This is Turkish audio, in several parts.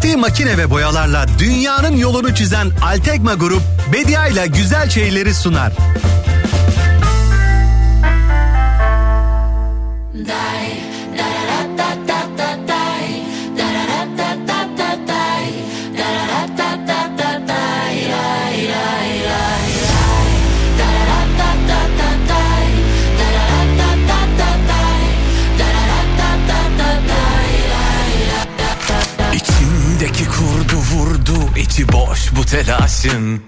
Ürettiği makine ve boyalarla dünyanın yolunu çizen Altekma Grup, Bedia ile güzel şeyleri sunar. Telaşın.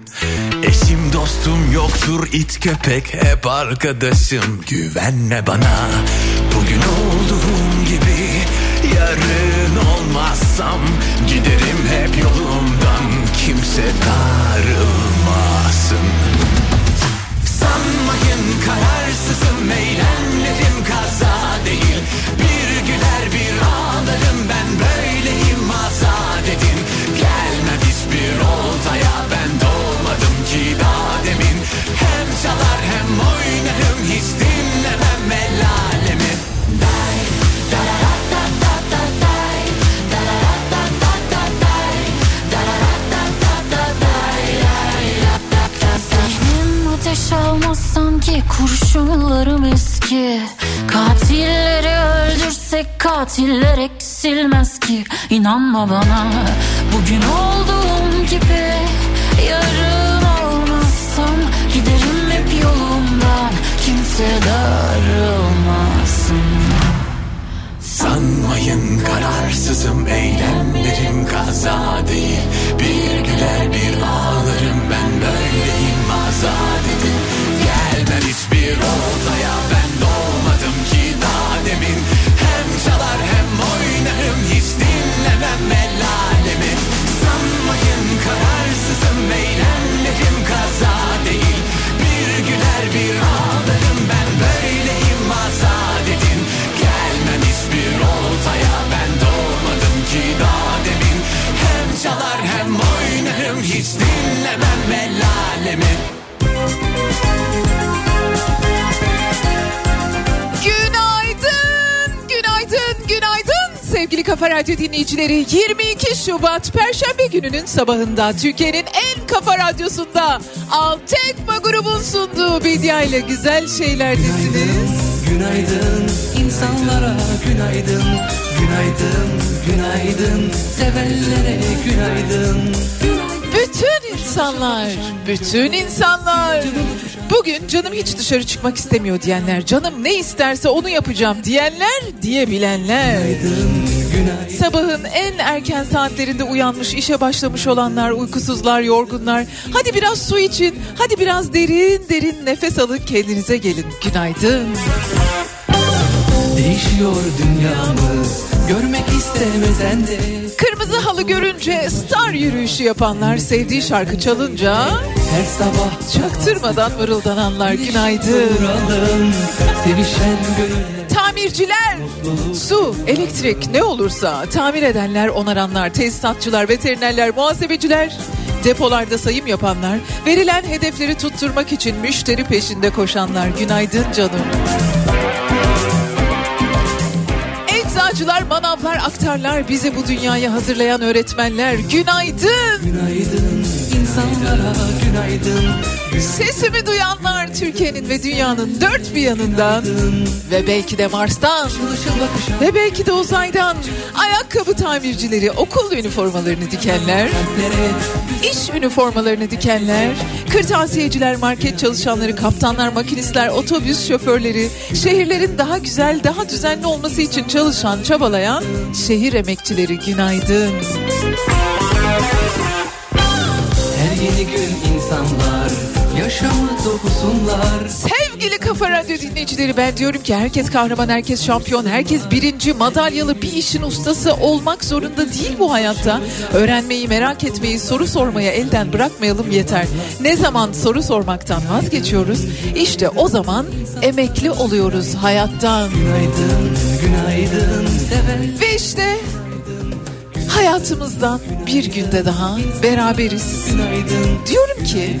Eşim dostum yoktur it köpek hep arkadaşım. Güvenme bana bugün olduğum gibi Yarın olmazsam giderim hep yolumdan. Kimse darılmasın kurşunlarım eski. Katilleri öldürsek katiller eksilmez ki. İnanma bana bugün olduğum gibi Yarın olmazsam giderim hep yolumdan. Kimse darılmasın. Sanmayın kararsızım eylemlerim kaza değil. Bir güler bir ağlarım ben böyleyim Gelmem oltaya ben doğmadım ki daha demin Hem çalar hem oynarım hiç dinlemem el alemi Sanmayın kararsızım eylemlerim kaza değil Bir güler bir ağlarım ben böyleyim azat edin Gelmem hiçbir oltaya ben doğmadım ki daha demin Hem çalar hem oynarım hiç dinlemem el alemi Kafa Radyo dinleyicileri. 22 Şubat Perşembe gününün sabahında Türkiye'nin en kafa radyosunda Altekma grubun sunduğu Bedia ile güzel şeylerdesiniz. Günaydın insanlara günaydın Günaydın, günaydın Sevenlere günaydın Bütün insanlar, bütün insanlar. Bugün canım hiç dışarı çıkmak istemiyor diyenler, canım ne isterse onu yapacağım diyenler, diyebilenler. Sabahın en erken saatlerinde uyanmış, işe başlamış olanlar, uykusuzlar, yorgunlar. Hadi biraz su için, hadi biraz derin derin nefes alın kendinize gelin. Günaydın. Değişiyor dünyamız Görmek istemesen de Kırmızı halı görünce star yürüyüşü yapanlar, sevdiği şarkı çalınca Her sabah çaktırmadan mırıldananlar günaydın. duralım Sevişen gönüller Tamirciler, su, elektrik ne olursa tamir edenler, onaranlar, tesisatçılar, veterinerler, muhasebeciler, depolarda sayım yapanlar, verilen hedefleri tutturmak için müşteri peşinde koşanlar. Günaydın canım. Eczacılar, manavlar, aktarlar, bizi bu dünyaya hazırlayan öğretmenler. Günaydın. Günaydın insanlara günaydın Sesimi duyanlar Türkiye'nin ve dünyanın dört bir yanından ve belki de Mars'tan ve belki de uzaydan ayakkabı tamircileri, okul üniformalarını dikenler, iş üniformalarını dikenler, kırtasiyeciler, market çalışanları, kaptanlar, makinistler, otobüs şoförleri, şehirlerin daha güzel, daha düzenli olması için çalışan, çabalayan şehir emekçileri günaydın. Her yeni gün insanlar Yaşamı dokusunlar Sevgili Kafa Radyo dinleyicileri ben diyorum ki herkes kahraman, herkes şampiyon, herkes birinci, madalyalı bir işin ustası olmak zorunda değil bu hayatta. Öğrenmeyi, merak etmeyi, soru sormaya elden bırakmayalım yeter. Ne zaman soru sormaktan vazgeçiyoruz işte o zaman emekli oluyoruz hayattan. Günaydın, günaydın Ve işte hayatımızdan bir günde daha beraberiz. Diyorum ki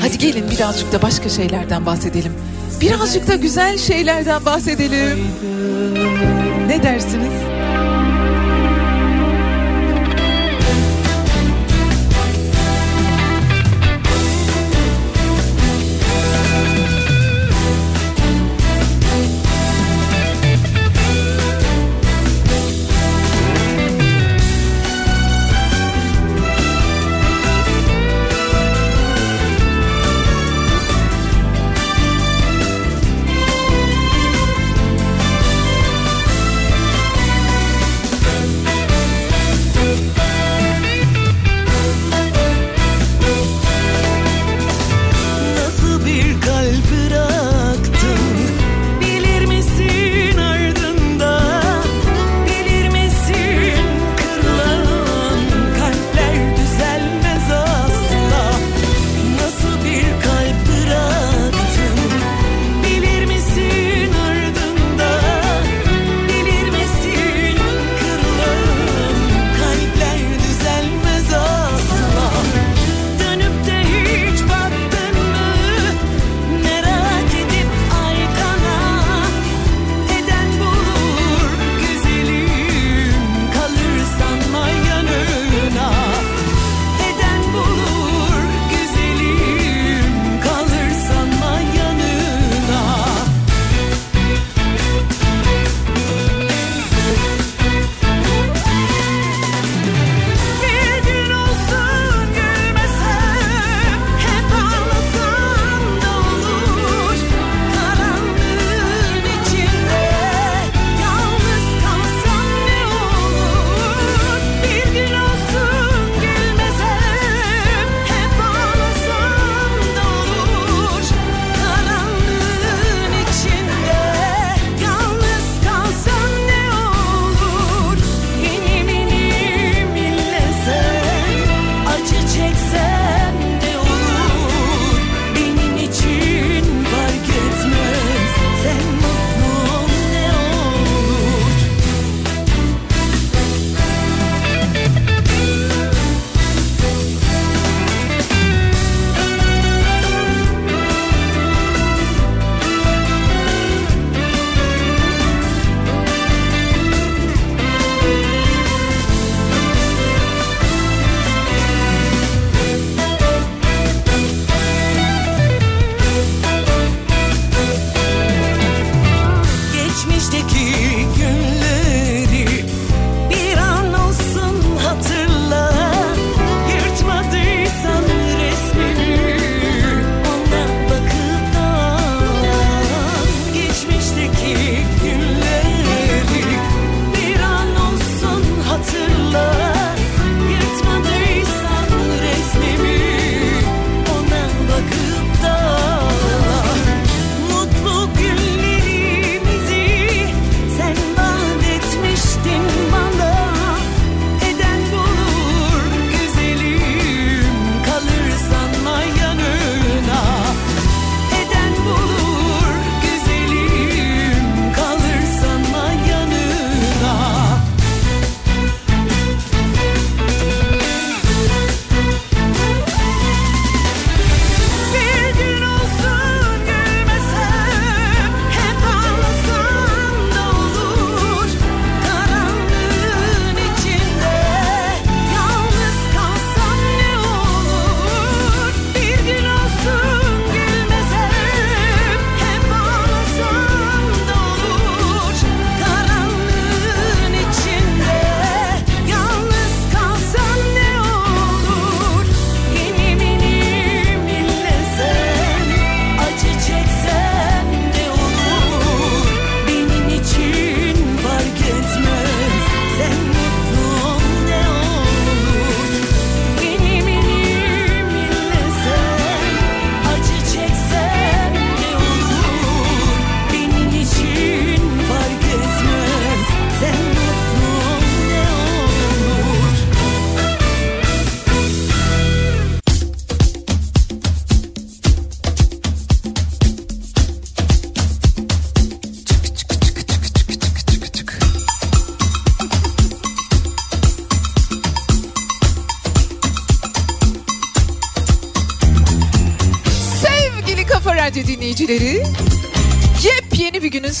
Hadi gelin birazcık da başka şeylerden bahsedelim. Birazcık da güzel şeylerden bahsedelim. Ne dersiniz?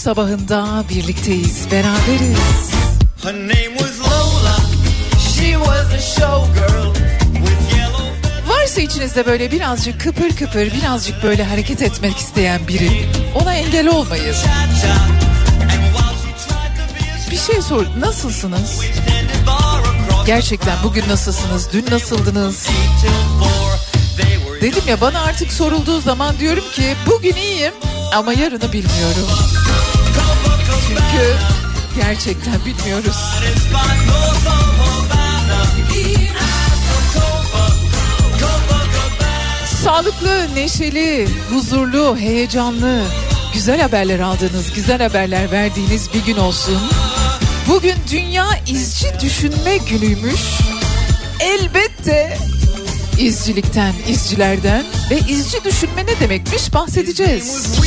Sabahında birlikteyiz, beraberiz. Her name was Lola. She was a showgirl with yellow Varsa içinizde böyle birazcık kıpır kıpır, birazcık böyle hareket etmek isteyen biri, ona engel olmayın. Bir şey sor, nasılsınız? Gerçekten bugün nasılsınız, dün nasıldınız? Dedim ya bana artık sorulduğu zaman diyorum ki bugün iyiyim ama yarını bilmiyorum. Çünkü gerçekten bilmiyoruz. Sağlıklı, neşeli, huzurlu, heyecanlı, güzel haberler aldığınız, güzel haberler verdiğiniz bir gün olsun. Bugün Dünya İzci Düşünme Günüymüş. Elbette izcilikten, izcilerden ve izci düşünme ne demekmiş bahsedeceğiz.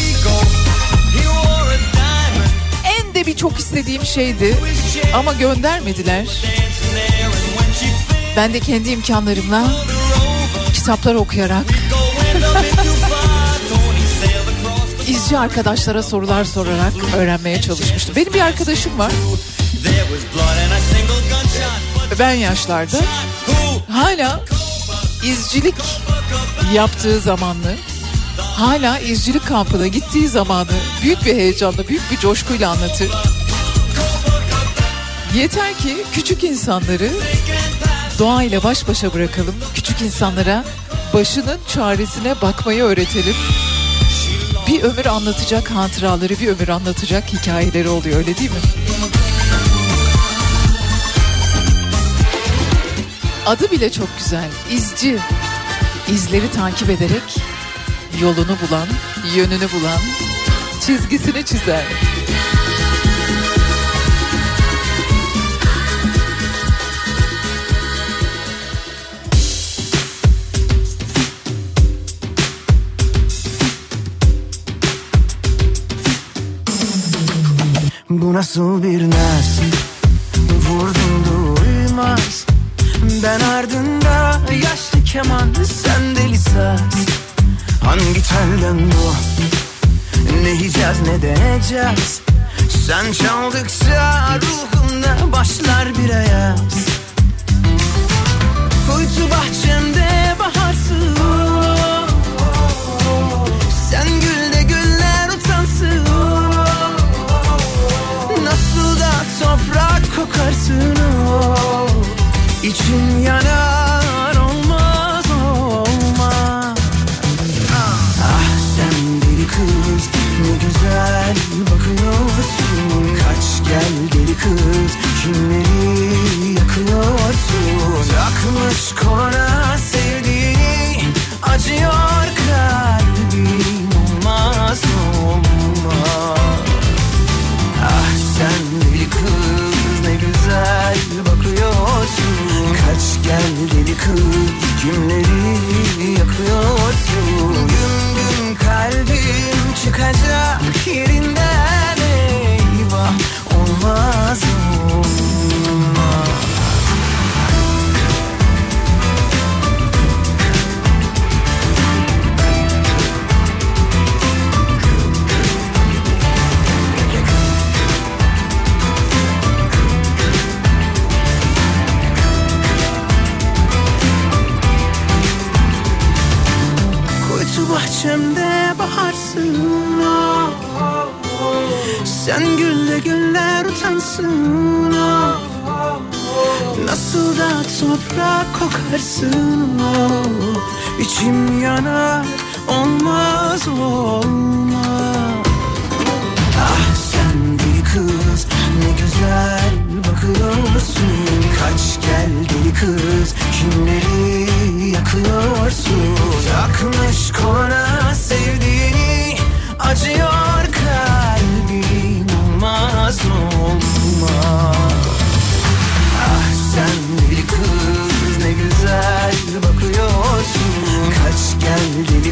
De bir çok istediğim şeydi ama göndermediler. Ben de kendi imkanlarımla kitaplar okuyarak izci arkadaşlara sorular sorarak öğrenmeye çalışmıştım. Benim bir arkadaşım var. Ben yaşlarda hala izcilik yaptığı zamanlı hala izcilik kampına gittiği zamanı büyük bir heyecanla, büyük bir coşkuyla anlatır. Yeter ki küçük insanları doğayla baş başa bırakalım. Küçük insanlara başının çaresine bakmayı öğretelim. Bir ömür anlatacak hatıraları, bir ömür anlatacak hikayeleri oluyor öyle değil mi? Adı bile çok güzel. İzci. İzleri takip ederek yolunu bulan, yönünü bulan, çizgisini çizer. Bu nasıl bir naz Vurdum duymaz. Ben ardında yaşlı keman Sen deli saz Hangi telden bu? Ne yiyeceğiz ne deneyeceğiz? Sen çaldıkça ruhumda başlar bir ayaz. Kuytu bahçemde baharsın Sen gül de güller utansın Nasıl da toprak kokarsın? İçim yanar gel deli kız. Kimleri yakıyorsun Takmış koluna sevdiğini acıyor kalbim olmaz olmaz. Ah sen deli kız ne güzel bakıyorsun. Kaç gel deli kız kimleri yakıyorsun? Gün gün kalbim çıkacak yerinden eyvah Olmaz olmaz bahçemde baharsın ah, ah, ah. Sen gülle güller utansın. Nasıl da toprak kokarsın. İçim yanar olmaz olmaz Ah sen deli kız ne güzel bakıyorsun Kaç gel deli kız kimleri yakıyorsun Takmış koluna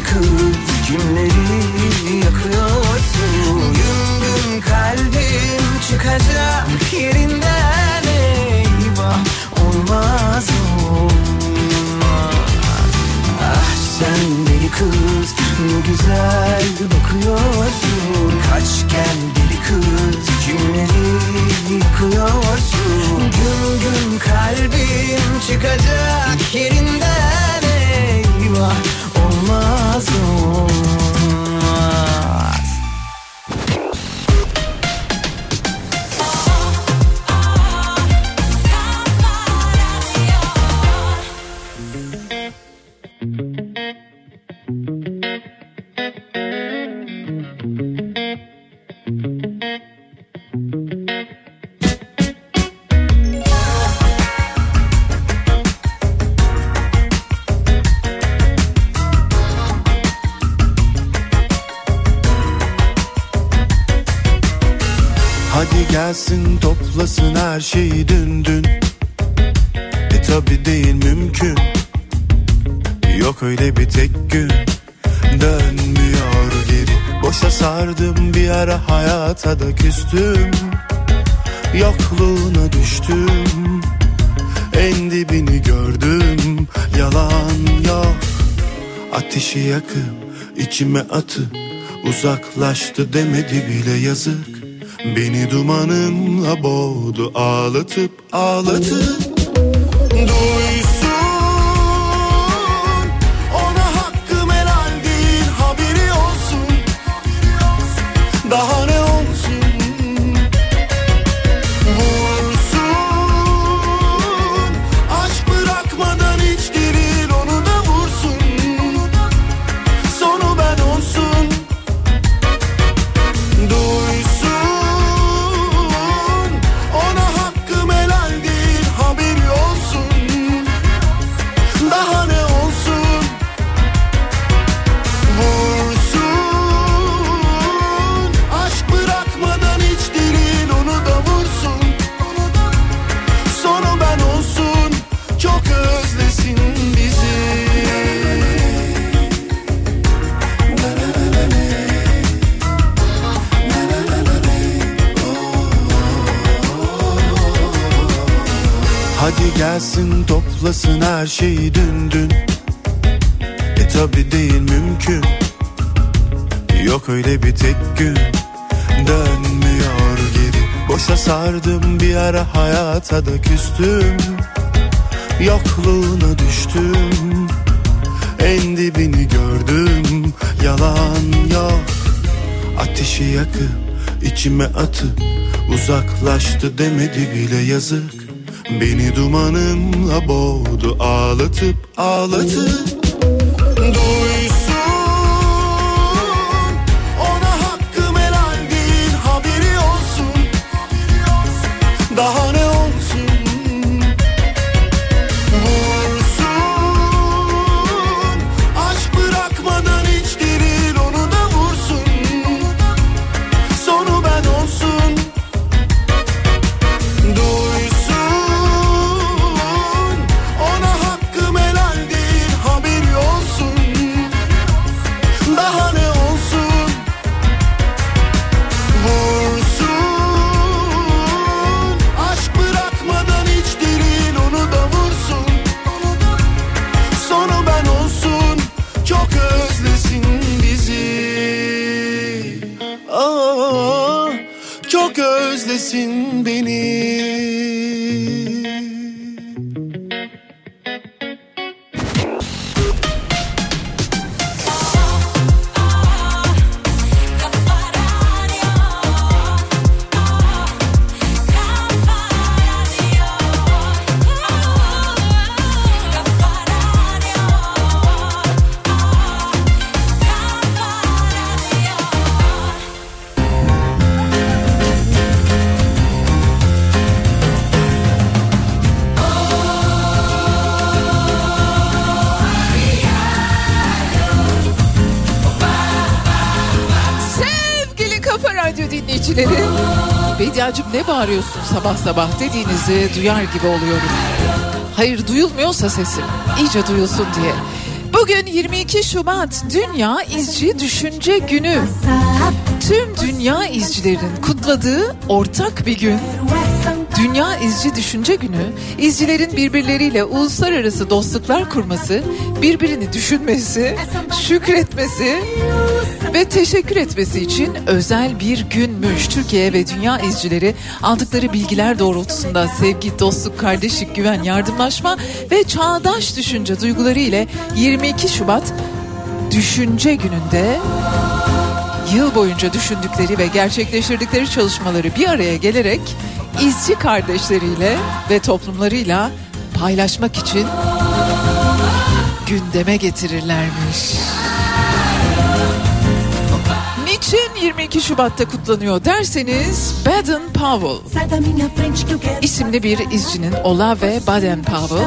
yıkıp kimleri yakıyorsun. Gün gün kalbim çıkacak yerinden eyvah olmaz olmaz Ah sen deli kız ne güzel bakıyorsun. Kaç deli kız kimleri yakıyorsun Gün gün kalbim çıkacak yerinden. içime atı Uzaklaştı demedi bile yazık. Beni dumanınla boğdu ağlatıp ağlatıp. Duy şey dün dün. E tabi değil mümkün. Yok öyle bir tek gün. Dönmüyor geri. Boşa sardım bir ara hayata da küstüm. Yokluğuna düştüm. En dibini gördüm. Yalan yok. Ateşi yakıp içime atıp Uzaklaştı demedi bile yazık. Beni dumanınla boğdu ağlatıp ağlatıp. Duy bağırıyorsun sabah sabah dediğinizi duyar gibi oluyorum. Hayır duyulmuyorsa sesim iyice duyulsun diye. Bugün 22 Şubat Dünya İzci Düşünce Günü. Tüm dünya izcilerin kutladığı ortak bir gün. Dünya İzci Düşünce Günü, izcilerin birbirleriyle uluslararası dostluklar kurması, birbirini düşünmesi, şükretmesi, ve teşekkür etmesi için özel bir günmüş. Türkiye ve dünya izcileri aldıkları bilgiler doğrultusunda sevgi, dostluk, kardeşlik, güven, yardımlaşma ve çağdaş düşünce duyguları ile 22 Şubat Düşünce Günü'nde yıl boyunca düşündükleri ve gerçekleştirdikleri çalışmaları bir araya gelerek izci kardeşleriyle ve toplumlarıyla paylaşmak için gündeme getirirlermiş. Niçin 22 Şubat'ta kutlanıyor derseniz Baden Powell isimli bir izcinin Olave Baden Powell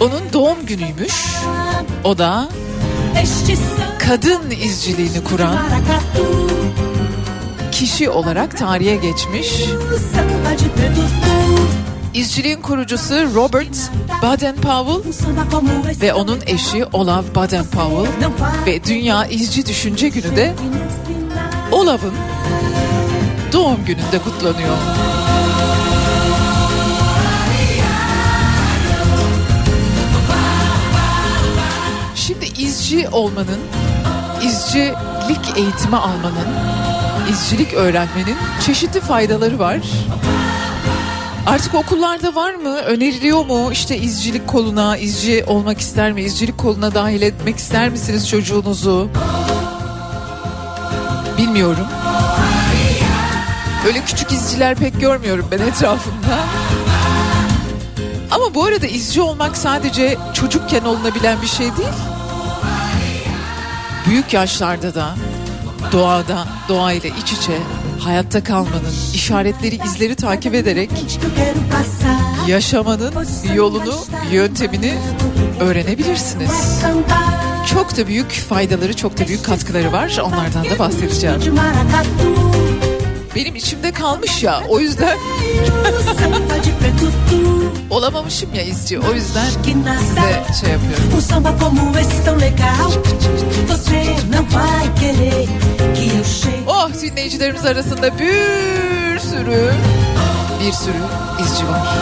onun doğum günüymüş. O da kadın izciliğini kuran kişi olarak tarihe geçmiş. İzciliğin kurucusu Robert Baden Powell ve onun eşi Olav Baden Powell ve Dünya İzci Düşünce Günü de Olav'ın doğum gününde kutlanıyor. Şimdi izci olmanın, izcilik eğitimi almanın, izcilik öğrenmenin çeşitli faydaları var. Artık okullarda var mı? Öneriliyor mu? İşte izcilik koluna, izci olmak ister mi? İzcilik koluna dahil etmek ister misiniz çocuğunuzu? Bilmiyorum. Öyle küçük izciler pek görmüyorum ben etrafımda. Ama bu arada izci olmak sadece çocukken olunabilen bir şey değil. Büyük yaşlarda da doğada, doğayla iç içe hayatta kalmanın işaretleri, izleri takip ederek yaşamanın yolunu, yöntemini öğrenebilirsiniz. Çok da büyük faydaları, çok da büyük katkıları var. Onlardan da bahsedeceğim. Benim içimde kalmış ya o yüzden olamamışım ya izci. O yüzden size şey yapıyorum. Oh dinleyicilerimiz arasında bir sürü bir sürü izci var.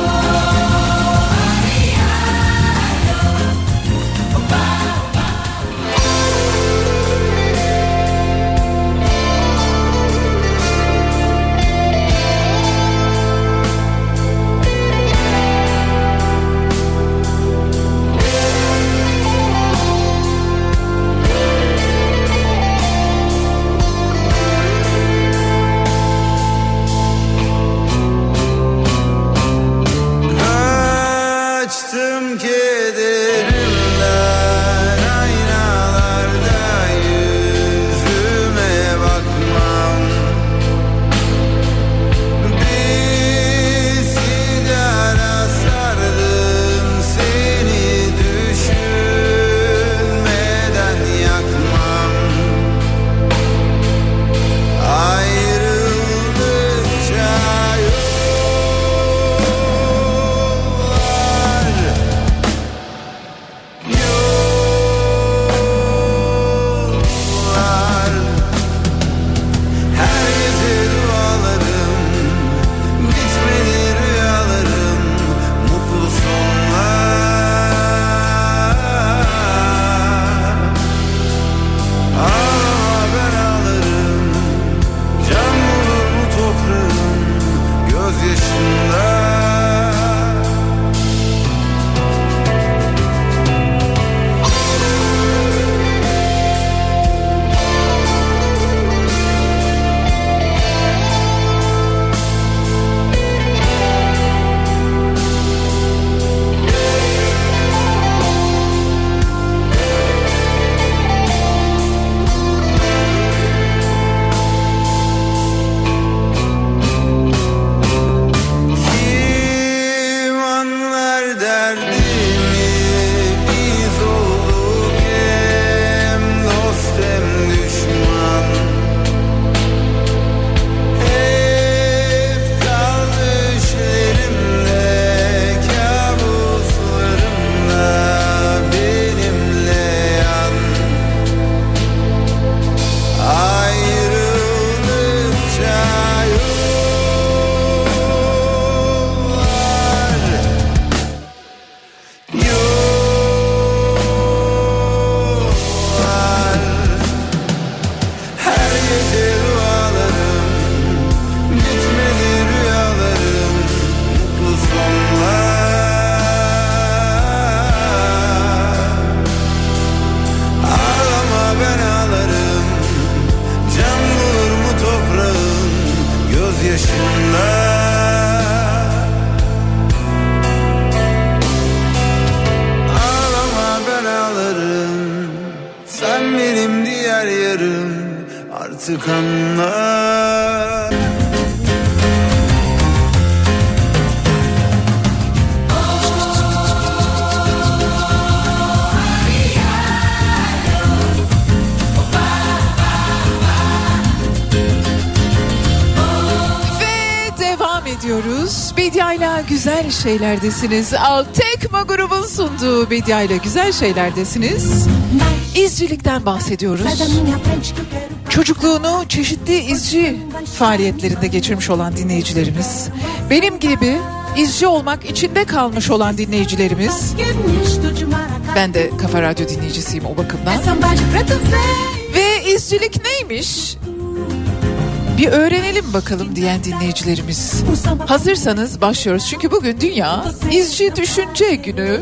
Şeylerdesiniz. Altekma grubun sunduğu Bediayla güzel şeylerdesiniz. İzcilikten bahsediyoruz. Çocukluğunu çeşitli izci faaliyetlerinde geçirmiş olan dinleyicilerimiz. Benim gibi izci olmak içinde kalmış olan dinleyicilerimiz. Ben de Kafa Radyo dinleyicisiyim o bakımdan. Ve izcilik neymiş? Bir öğrenelim bakalım diyen dinleyicilerimiz. Hazırsanız başlıyoruz. Çünkü bugün Dünya İzci Düşünce Günü.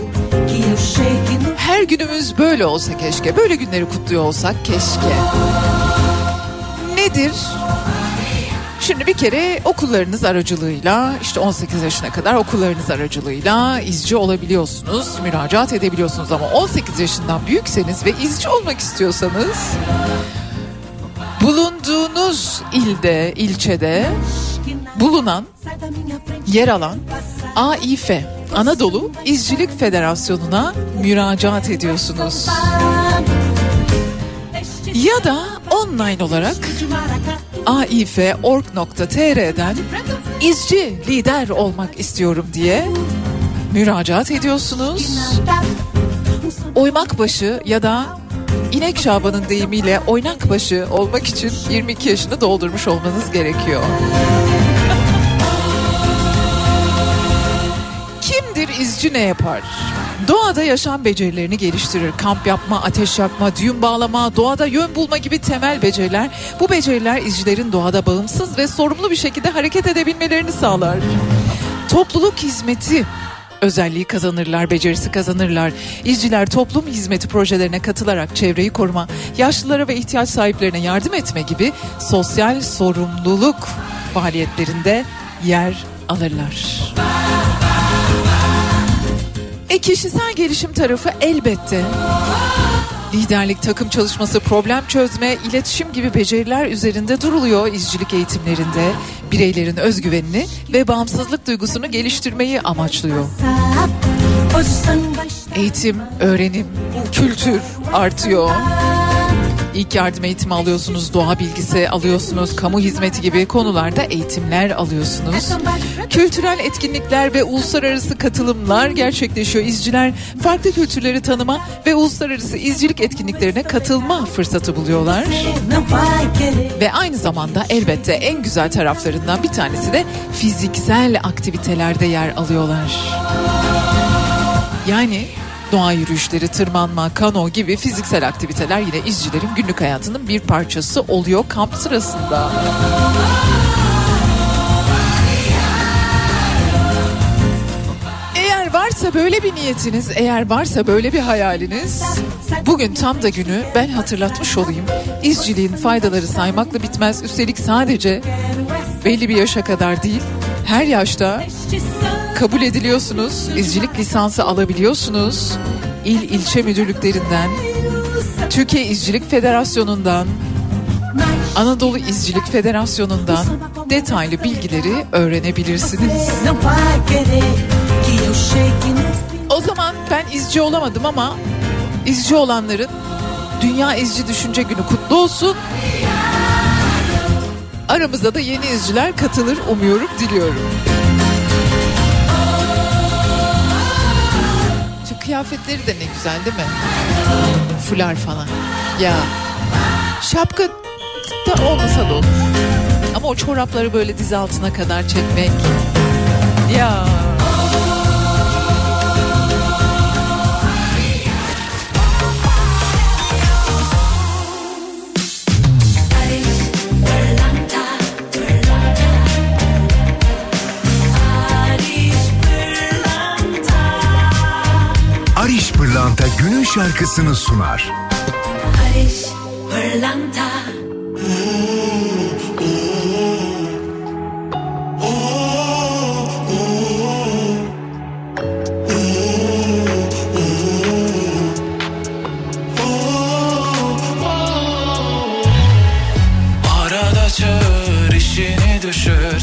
Her günümüz böyle olsa keşke. Böyle günleri kutluyor olsak keşke. Nedir? Şimdi bir kere okullarınız aracılığıyla işte 18 yaşına kadar okullarınız aracılığıyla izci olabiliyorsunuz, müracaat edebiliyorsunuz ama 18 yaşından büyükseniz ve izci olmak istiyorsanız bulunduğunuz ilde, ilçede bulunan, yer alan AİF, Anadolu İzcilik Federasyonu'na müracaat ediyorsunuz. Ya da online olarak aif.org.tr'den izci lider olmak istiyorum diye müracaat ediyorsunuz. Oymak başı ya da İnek Şaban'ın deyimiyle oynak başı olmak için 22 yaşını doldurmuş olmanız gerekiyor. Kimdir izci ne yapar? Doğada yaşam becerilerini geliştirir. Kamp yapma, ateş yakma, düğün bağlama, doğada yön bulma gibi temel beceriler. Bu beceriler izcilerin doğada bağımsız ve sorumlu bir şekilde hareket edebilmelerini sağlar. Topluluk hizmeti özelliği kazanırlar, becerisi kazanırlar. İzciler toplum hizmeti projelerine katılarak çevreyi koruma, yaşlılara ve ihtiyaç sahiplerine yardım etme gibi sosyal sorumluluk faaliyetlerinde yer alırlar. E kişisel gelişim tarafı elbette. Liderlik, takım çalışması, problem çözme, iletişim gibi beceriler üzerinde duruluyor izcilik eğitimlerinde. Bireylerin özgüvenini ve bağımsızlık duygusunu geliştirmeyi amaçlıyor. Eğitim, öğrenim, kültür artıyor. İlk yardım eğitimi alıyorsunuz, doğa bilgisi alıyorsunuz, kamu hizmeti gibi konularda eğitimler alıyorsunuz. Kültürel etkinlikler ve uluslararası katılımlar gerçekleşiyor. İzciler farklı kültürleri tanıma ve uluslararası izcilik etkinliklerine katılma fırsatı buluyorlar. Ve aynı zamanda elbette en güzel taraflarından bir tanesi de fiziksel aktivitelerde yer alıyorlar. Yani doğa yürüyüşleri, tırmanma, kano gibi fiziksel aktiviteler yine izcilerin günlük hayatının bir parçası oluyor kamp sırasında. Eğer varsa böyle bir niyetiniz, eğer varsa böyle bir hayaliniz, bugün tam da günü ben hatırlatmış olayım. İzciliğin faydaları saymakla bitmez. Üstelik sadece belli bir yaşa kadar değil, her yaşta kabul ediliyorsunuz. İzcilik lisansı alabiliyorsunuz. İl ilçe müdürlüklerinden, Türkiye İzcilik Federasyonu'ndan, Anadolu İzcilik Federasyonu'ndan detaylı bilgileri öğrenebilirsiniz. O zaman ben izci olamadım ama izci olanların Dünya İzci Düşünce Günü kutlu olsun. Aramızda da yeni izciler katılır umuyorum, diliyorum. Şu kıyafetleri de ne güzel değil mi? Fular falan. Ya şapka da olmasa da olur. Ama o çorapları böyle diz altına kadar çekmek. Ya Pırlanta günün şarkısını sunar. Barış Pırlanta.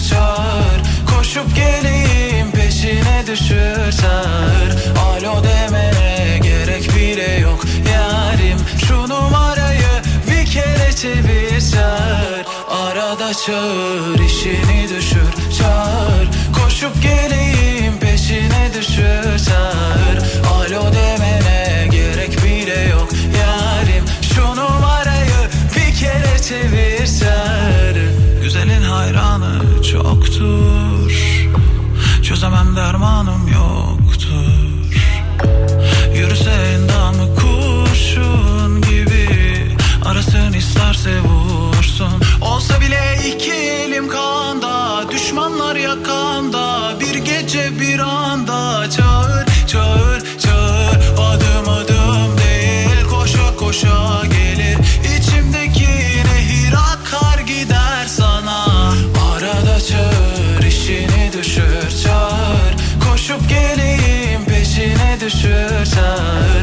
Çağır. Koşup geleyim peşine düşür çağır. bir Arada çağır işini düşür çağır. Koşup geleyim peşine düşür çağır. Alo demene gerek bile yok yarim. Şu numarayı bir kere çevir çağır. Güzelin hayranı çoktur. Çözemem dermanım yoktur. Yürüsen sun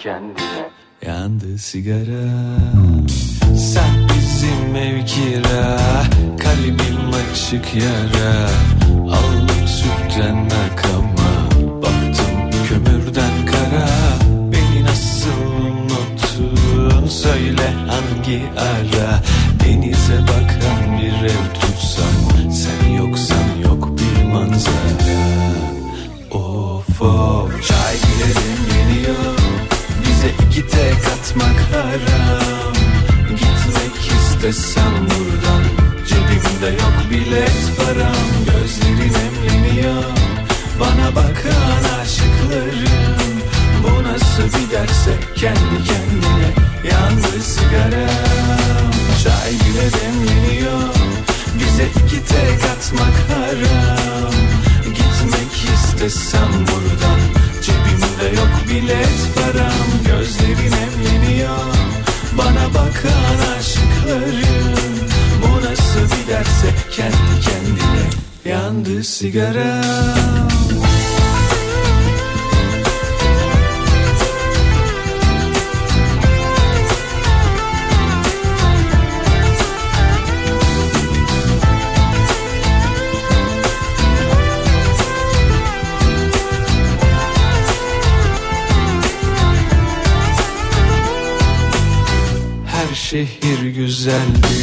kendine. Yandı sigara. Sen bizim ev kira Kalbim açık yara. içerse kendi kendine yandı sigara. şehir güzeldi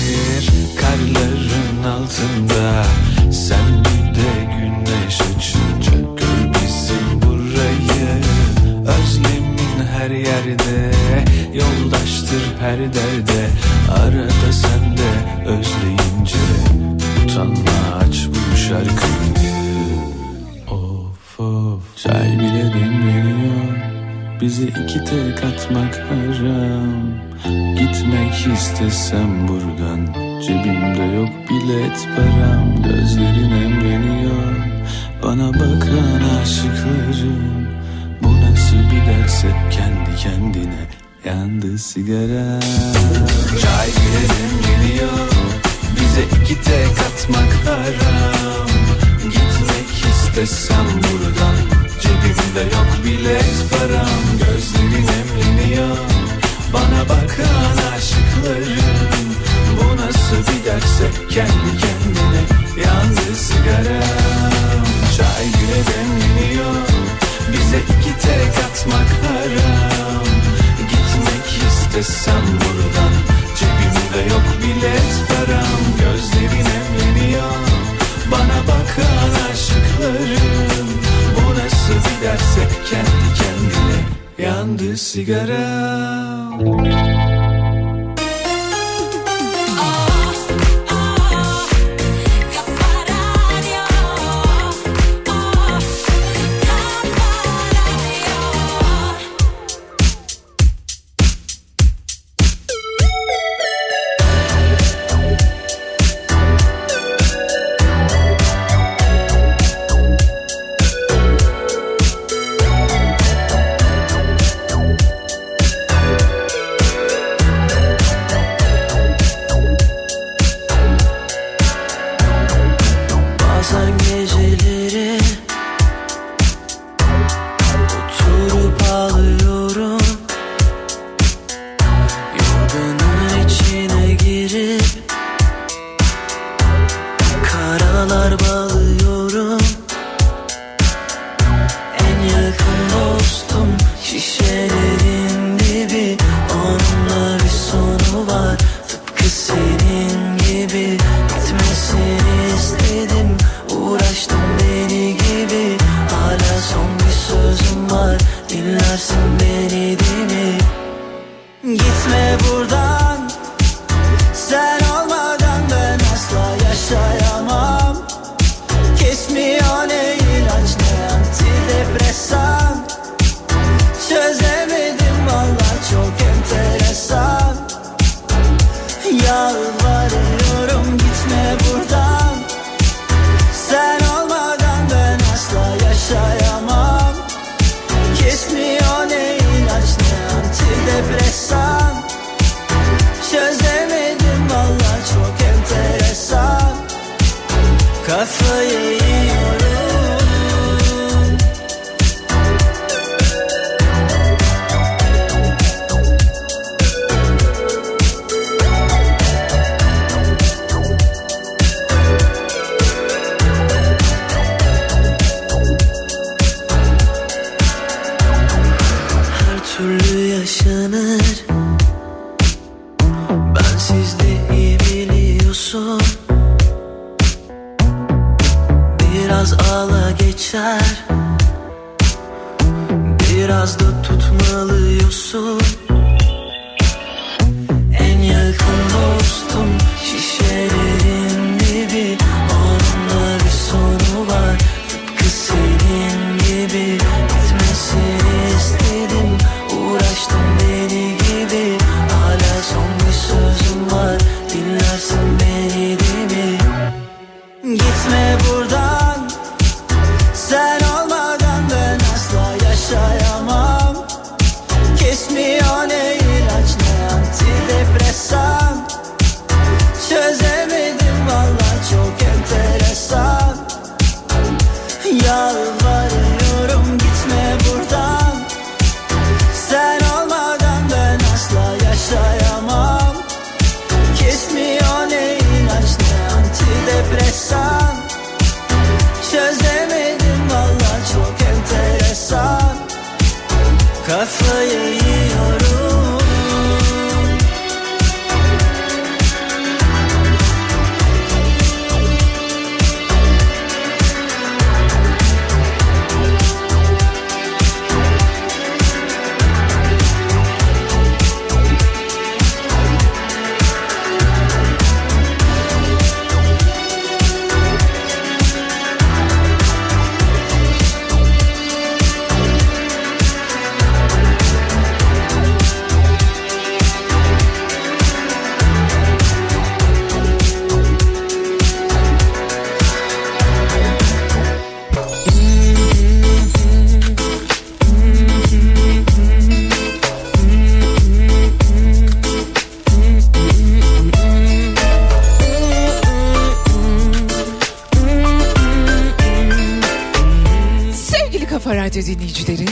Radyo dinleyicileri,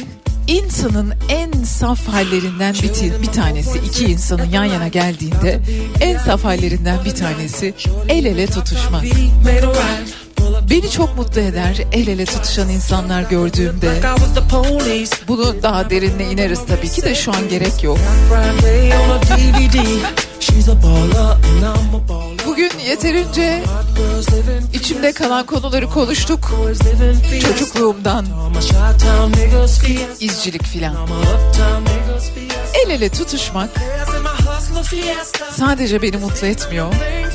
insanın en saf hallerinden bir, bir tanesi, iki insanın yan yana geldiğinde en saf hallerinden bir tanesi el ele tutuşmak. Beni çok mutlu eder el ele tutuşan insanlar gördüğümde. Bunu daha derinle ineriz tabii ki de şu an gerek yok. Bugün yeterince içimde kalan konuları konuştuk. Çocukluğumdan izcilik filan. El ele tutuşmak sadece beni mutlu etmiyor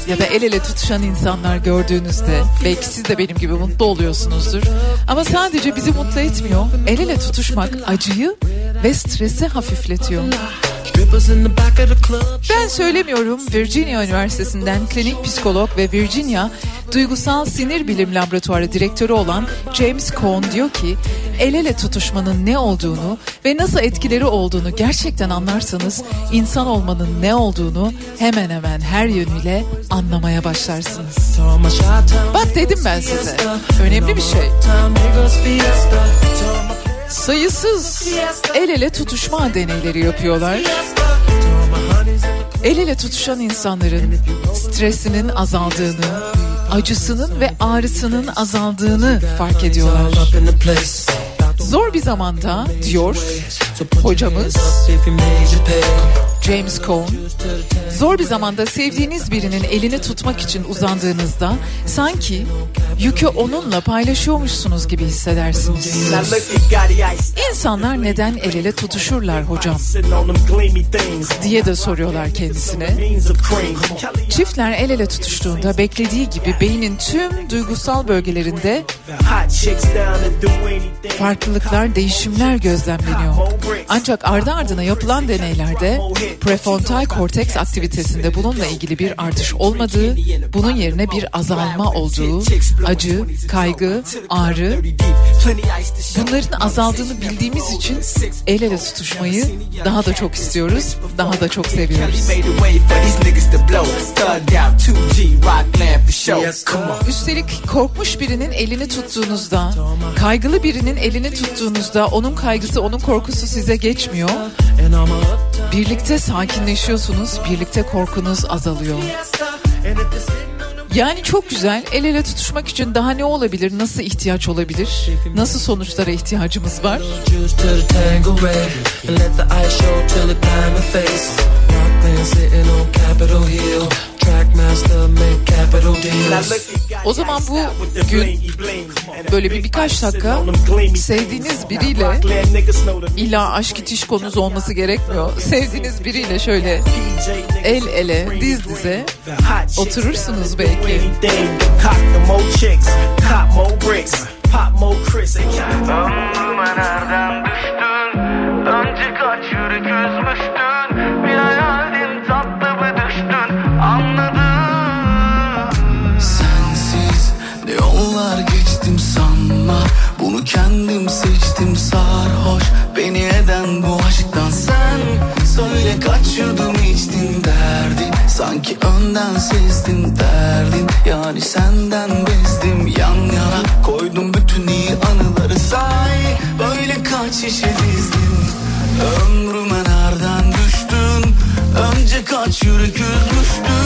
ya da el ele tutuşan insanlar gördüğünüzde belki siz de benim gibi mutlu oluyorsunuzdur. Ama sadece bizi mutlu etmiyor. El ele tutuşmak acıyı ve stresi hafifletiyor. Ben söylemiyorum. Virginia Üniversitesi'nden klinik psikolog ve Virginia Duygusal Sinir Bilim Laboratuvarı direktörü olan James Cohn diyor ki el ele tutuşmanın ne olduğunu ve nasıl etkileri olduğunu gerçekten anlarsanız insan olmanın ne olduğunu hemen hemen her yönüyle anlamaya başlarsınız. Bak dedim ben size. Önemli bir şey. Sayısız el ele tutuşma deneyleri yapıyorlar. El ele tutuşan insanların stresinin azaldığını, acısının ve ağrısının azaldığını fark ediyorlar. Zor bir zamanda diyor hocamız James Cohn. Zor bir zamanda sevdiğiniz birinin elini tutmak için uzandığınızda sanki yükü onunla paylaşıyormuşsunuz gibi hissedersiniz. İnsanlar neden el ele tutuşurlar hocam? diye de soruyorlar kendisine. Çiftler el ele tutuştuğunda beklediği gibi beynin tüm duygusal bölgelerinde farklılıklar, değişimler gözlemleniyor. Ancak ardı ardına yapılan deneylerde prefrontal korteks aktivitesinde bununla ilgili bir artış olmadığı, bunun yerine bir azalma olduğu, acı, kaygı, ağrı bunların azaldığını bildiğimiz için el ele tutuşmayı daha da çok istiyoruz, daha da çok seviyoruz. Üstelik korkmuş birinin elini tuttuğunuzda, kaygılı birinin elini tuttuğunuzda onun kaygısı, onun korkusu size geçmiyor. Birlikte sakinleşiyorsunuz, birlikte korkunuz azalıyor. Yani çok güzel. El ele tutuşmak için daha ne olabilir? Nasıl ihtiyaç olabilir? Nasıl sonuçlara ihtiyacımız var? O zaman bu gün böyle bir birkaç dakika sevdiğiniz biriyle illa aşk itiş konunuz olması gerekmiyor. Sevdiğiniz biriyle şöyle el ele diz dize oturursunuz belki. Ömrüme nereden düştün? Kendim seçtim sarhoş Beni eden bu aşktan sen. Söyle kaç yudum içtin derdin Sanki önden sezdim derdin. Yani senden bezdim yan yana Koydum bütün iyi anıları. Say Böyle kaç şişe dizdin? Ömrüme nereden düştün? Önce kaç yürek üzmüştün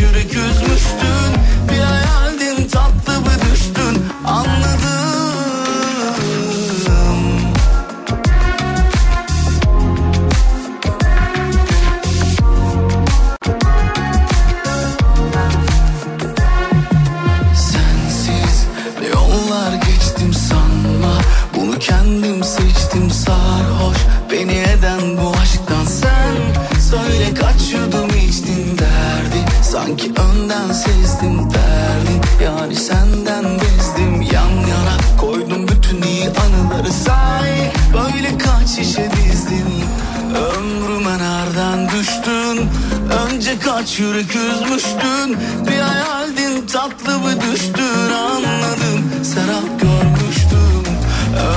Önce kaç çürük üzmüştün Bir hayaldin tatlı bir düştün anladım. Serap görmüştüm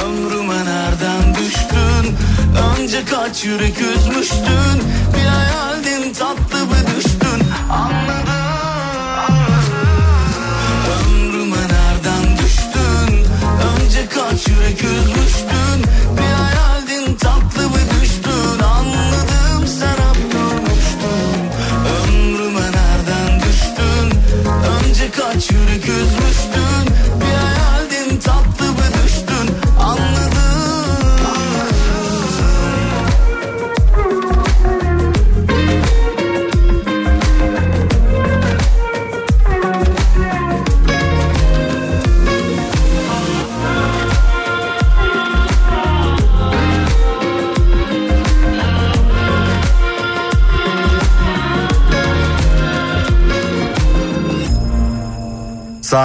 ömrüme nereden düştün? Önce kaç yürek üzmüştün Bir hayaldin tatlı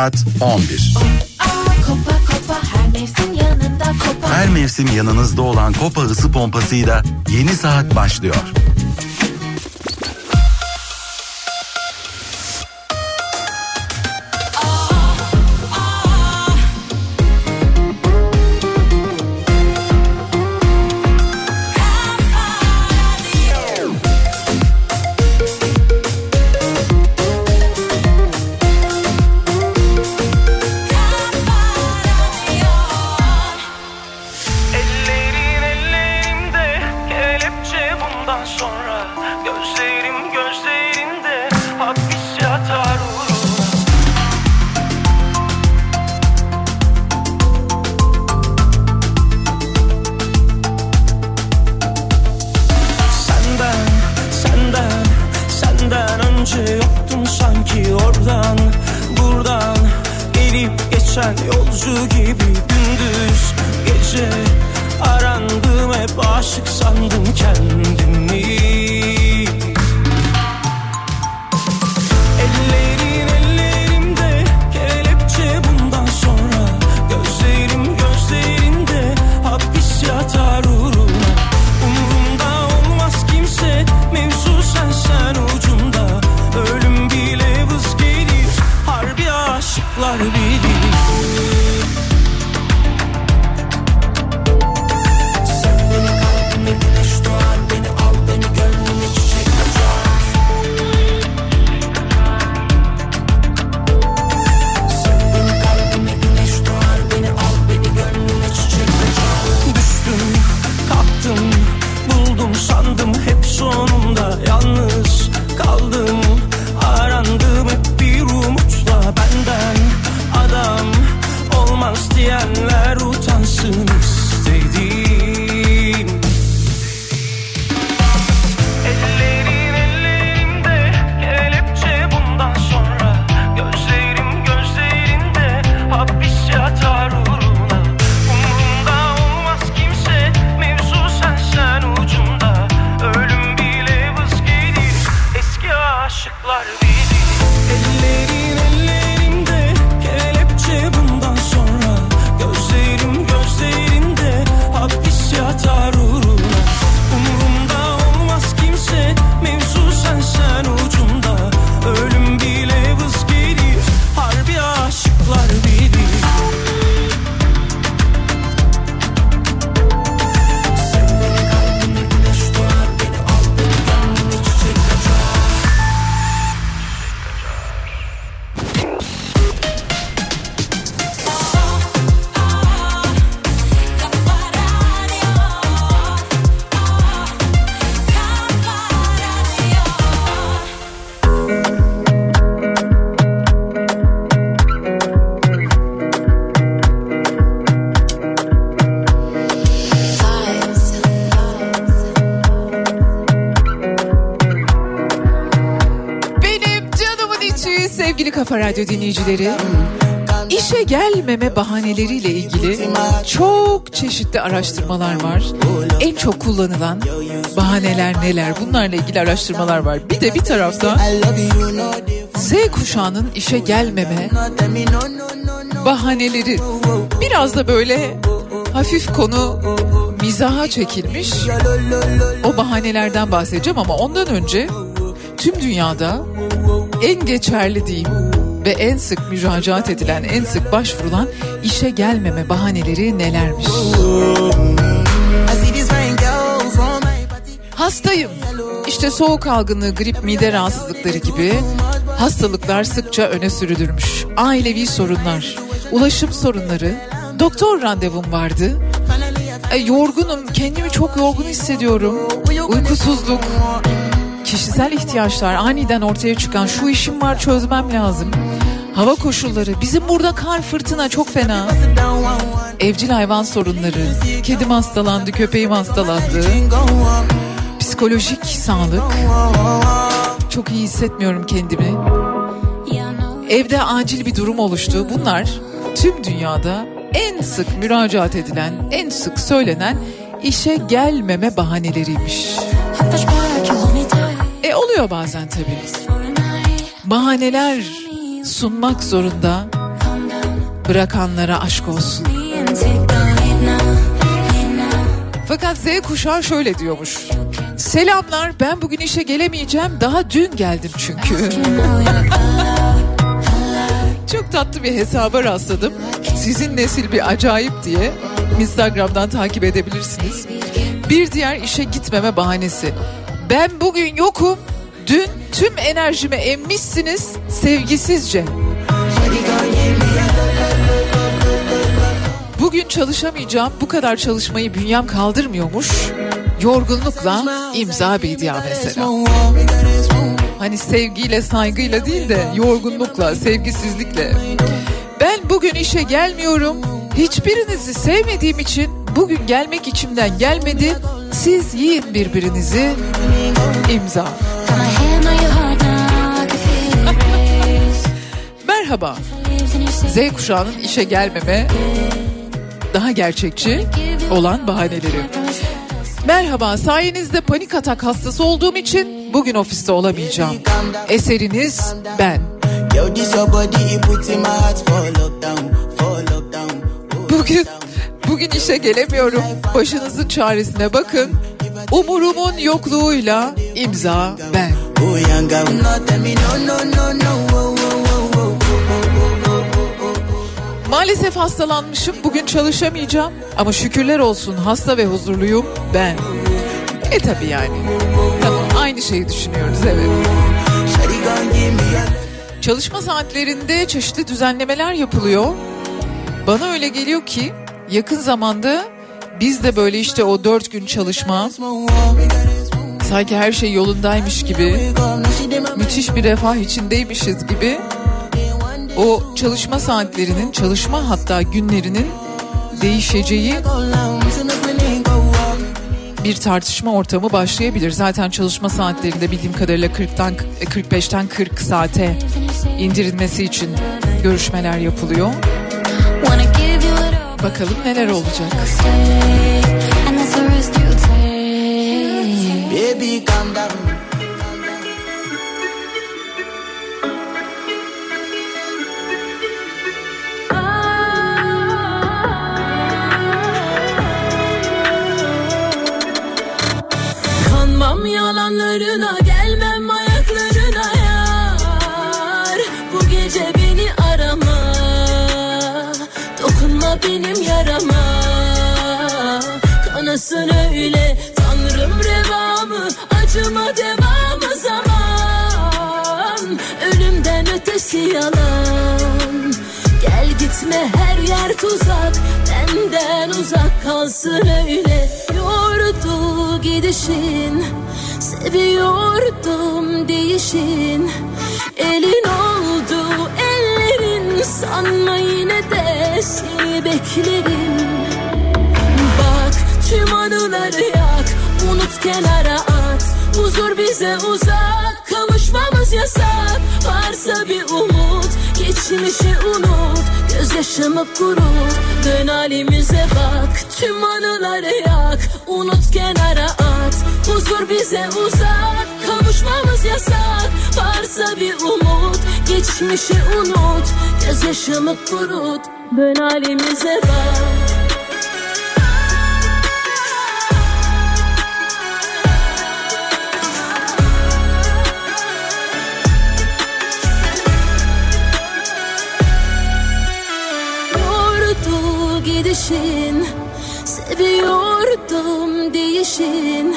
saat 11. Her mevsim yanınızda olan Kopa ısı pompasıyla yeni saat başlıyor. çeşitli araştırmalar var. En çok kullanılan bahaneler neler? Bunlarla ilgili araştırmalar var. Bir de bir tarafta Z kuşağının işe gelmeme bahaneleri biraz da böyle hafif konu mizaha çekilmiş. O bahanelerden bahsedeceğim ama ondan önce tüm dünyada en geçerli diyeyim ve en sık müracaat edilen, en sık başvurulan işe gelmeme bahaneleri nelermiş? Hastayım. İşte soğuk algınlığı, grip, mide rahatsızlıkları gibi hastalıklar sıkça öne sürülürmüş. Ailevi sorunlar, ulaşım sorunları, doktor randevum vardı. E, yorgunum, kendimi çok yorgun hissediyorum. Uykusuzluk, kişisel ihtiyaçlar aniden ortaya çıkan şu işim var çözmem lazım. Hava koşulları, bizim burada kar fırtına çok fena. Evcil hayvan sorunları, kedim hastalandı, köpeğim hastalandı. Psikolojik sağlık, çok iyi hissetmiyorum kendimi. Evde acil bir durum oluştu. Bunlar tüm dünyada en sık müracaat edilen, en sık söylenen işe gelmeme bahaneleriymiş. E oluyor bazen tabii. Bahaneler sunmak zorunda bırakanlara aşk olsun. Fakat Z kuşağı şöyle diyormuş. Selamlar ben bugün işe gelemeyeceğim daha dün geldim çünkü. Çok tatlı bir hesaba rastladım. Sizin nesil bir acayip diye Instagram'dan takip edebilirsiniz. Bir diğer işe gitmeme bahanesi. Ben bugün yokum. Dün tüm enerjimi emmişsiniz sevgisizce. Bugün çalışamayacağım. Bu kadar çalışmayı bünyem kaldırmıyormuş. Yorgunlukla imza bedia mesela. Hani sevgiyle saygıyla değil de yorgunlukla, sevgisizlikle. Ben bugün işe gelmiyorum. Hiçbirinizi sevmediğim için bugün gelmek içimden gelmedi. Siz yiyin birbirinizi. imza. Merhaba. Z kuşağının işe gelmeme daha gerçekçi olan bahaneleri. Merhaba sayenizde panik atak hastası olduğum için bugün ofiste olamayacağım. Eseriniz ben. Bugün bugün işe gelemiyorum. Başınızın çaresine bakın. Umurumun yokluğuyla imza ben. Maalesef hastalanmışım. Bugün çalışamayacağım. Ama şükürler olsun hasta ve huzurluyum ben. E tabi yani. Tamam aynı şeyi düşünüyoruz evet. Çalışma saatlerinde çeşitli düzenlemeler yapılıyor. Bana öyle geliyor ki yakın zamanda biz de böyle işte o dört gün çalışma sanki her şey yolundaymış gibi müthiş bir refah içindeymişiz gibi o çalışma saatlerinin çalışma hatta günlerinin değişeceği bir tartışma ortamı başlayabilir. Zaten çalışma saatlerinde bildiğim kadarıyla 40'tan 45'ten 40 saate indirilmesi için görüşmeler yapılıyor. Bakalım neler olacak. Yalanlarına gelmem ayaklarına yar. Bu gece beni arama Dokunma benim yarama. Kanasın öyle Tanrım revamı Acıma devamı zaman. Ölümden ötesi yalan. Gel gitme her yer tuzak. Benden uzak kalsın öyle. Yordu gidişin Seviyordum değişin. Elin oldu ellerin Sanma yine de seni beklerim. Bak tüm anıları yak Unut kenara at. Huzur bize uzak Kavuşmamız yasak. Varsa bir umut Geçmişi unut. Gözyaşımı kurut Dön halimize bak. Tüm anıları yak Unut kenara Huzur bize uzak Kavuşmamız yasak. Varsa bir umut Geçmişi unut. Gözyaşımı kurut Dön halimize bak. Yordu gidişin Seviyordum değişin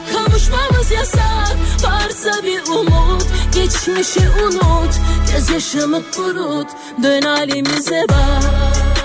Kavuşmamız yasak. Varsa bir umut Geçmişi unut. Gözyaşımı kurut Dön halimize bak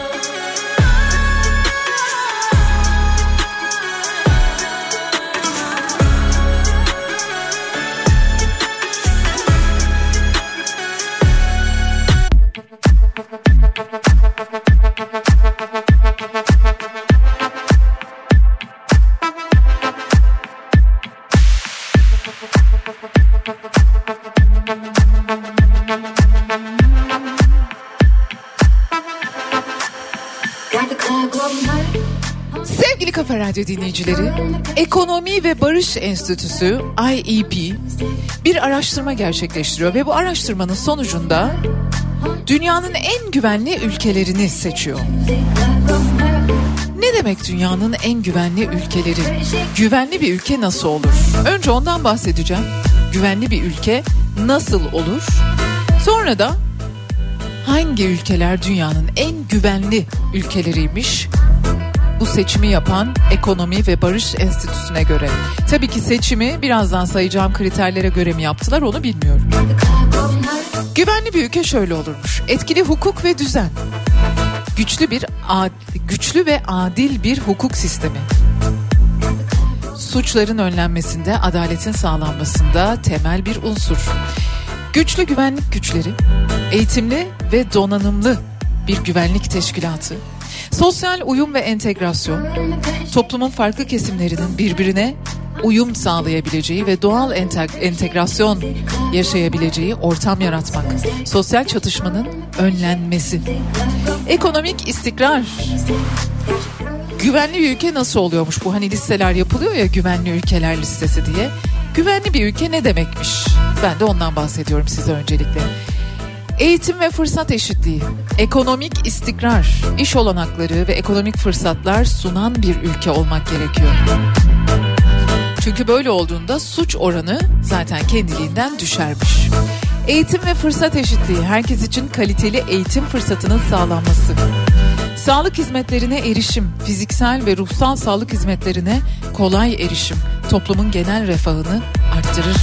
Radyo dinleyicileri, Ekonomi ve Barış Enstitüsü IEP bir araştırma gerçekleştiriyor ve bu araştırmanın sonucunda dünyanın en güvenli ülkelerini seçiyor. Ne demek dünyanın en güvenli ülkeleri? Güvenli bir ülke nasıl olur? Önce ondan bahsedeceğim. Güvenli bir ülke nasıl olur? Sonra da hangi ülkeler dünyanın en güvenli ülkeleriymiş? Bu seçimi yapan Ekonomi ve Barış Enstitüsü'ne göre. Tabii ki seçimi birazdan sayacağım kriterlere göre mi yaptılar onu bilmiyorum. Güvenli bir ülke şöyle olurmuş. Etkili hukuk ve düzen. Güçlü bir güçlü ve adil bir hukuk sistemi. Suçların önlenmesinde, adaletin sağlanmasında temel bir unsur. Güçlü güvenlik güçleri, eğitimli ve donanımlı bir güvenlik teşkilatı, Sosyal uyum ve entegrasyon, toplumun farklı kesimlerinin birbirine uyum sağlayabileceği ve doğal enteg- entegrasyon yaşayabileceği ortam yaratmak. Sosyal çatışmanın önlenmesi. Ekonomik istikrar. Güvenli bir ülke nasıl oluyormuş bu hani listeler yapılıyor ya güvenli ülkeler listesi diye. Güvenli bir ülke ne demekmiş? Ben de ondan bahsediyorum size öncelikle. Eğitim ve fırsat eşitliği, ekonomik istikrar, iş olanakları ve ekonomik fırsatlar sunan bir ülke olmak gerekiyor. Çünkü böyle olduğunda suç oranı zaten kendiliğinden düşermiş. Eğitim ve fırsat eşitliği, herkes için kaliteli eğitim fırsatının sağlanması. Sağlık hizmetlerine erişim, fiziksel ve ruhsal sağlık hizmetlerine kolay erişim toplumun genel refahını arttırır.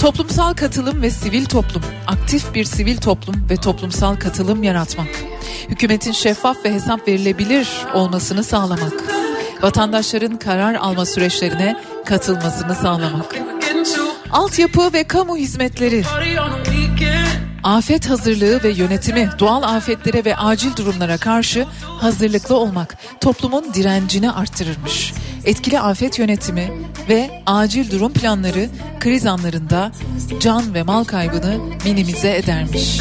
Toplumsal katılım ve sivil toplum, aktif bir sivil toplum ve toplumsal katılım yaratmak. Hükümetin şeffaf ve hesap verilebilir olmasını sağlamak. Vatandaşların karar alma süreçlerine katılmasını sağlamak. Altyapı ve kamu hizmetleri. Afet hazırlığı ve yönetimi, doğal afetlere ve acil durumlara karşı hazırlıklı olmak toplumun direncini arttırırmış. Etkili afet yönetimi ve acil durum planları kriz anlarında can ve mal kaybını minimize edermiş.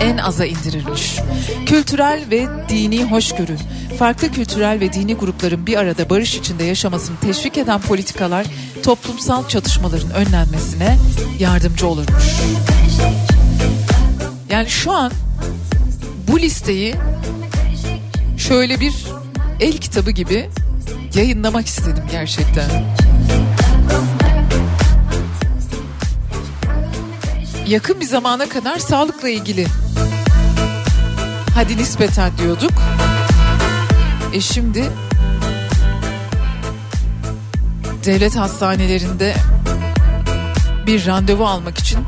En aza indirirmiş. Kültürel ve dini hoşgörü, farklı kültürel ve dini grupların bir arada barış içinde yaşamasını teşvik eden politikalar toplumsal çatışmaların önlenmesine yardımcı olurmuş. Yani şu an bu listeyi şöyle bir el kitabı gibi yayınlamak istedim gerçekten. Yakın bir zamana kadar sağlıkla ilgili hadi nispeten diyorduk. E şimdi devlet hastanelerinde bir randevu almak için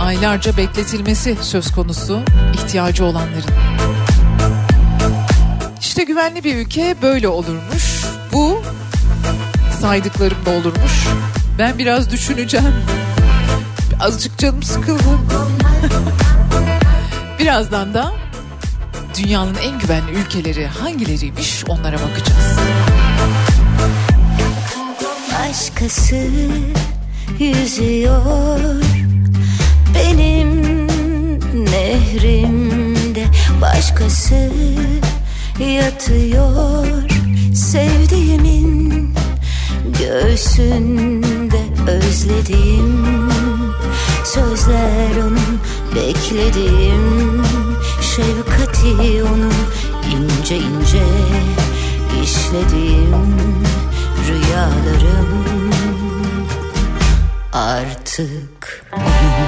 aylarca bekletilmesi söz konusu ihtiyacı olanların. İşte güvenli bir ülke böyle olurmuş. Saydıklarım da olurmuş. Ben biraz düşüneceğim. Azıcık canım sıkıldı. Birazdan da dünyanın en güvenli ülkeleri hangileriymiş onlara bakacağız. Başkası yüzüyor benim nehrimde başkası yatıyor sevdiğimin göğsünde özlediğim sözler onun Beklediğim şefkati onun ince ince işlediğim rüyalarım artık onun.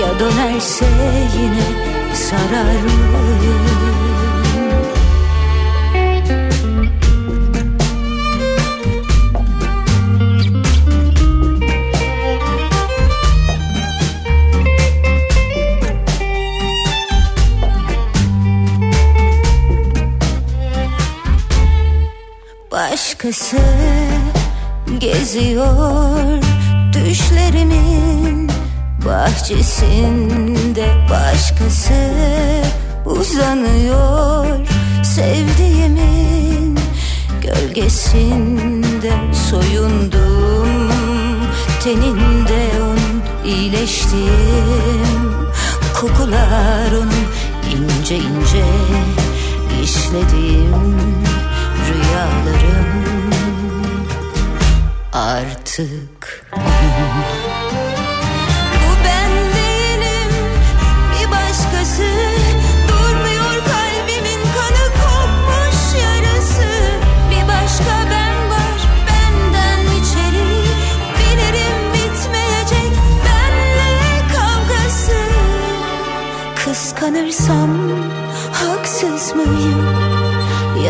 Ya dönerse yine sarar mıyım Başkası geziyor düşlerimin bahçesinde Başkası uzanıyor. Sevdiğimin gölgesinde soyundum teninde onun iyileştim. Kokular onun ince ince işlediğim rüyalarım artık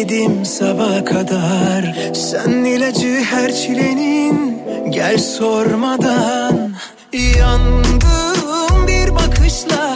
bekledim sabaha kadar. Sen ilacı her çilenin gel sormadan. Yandım bir bakışla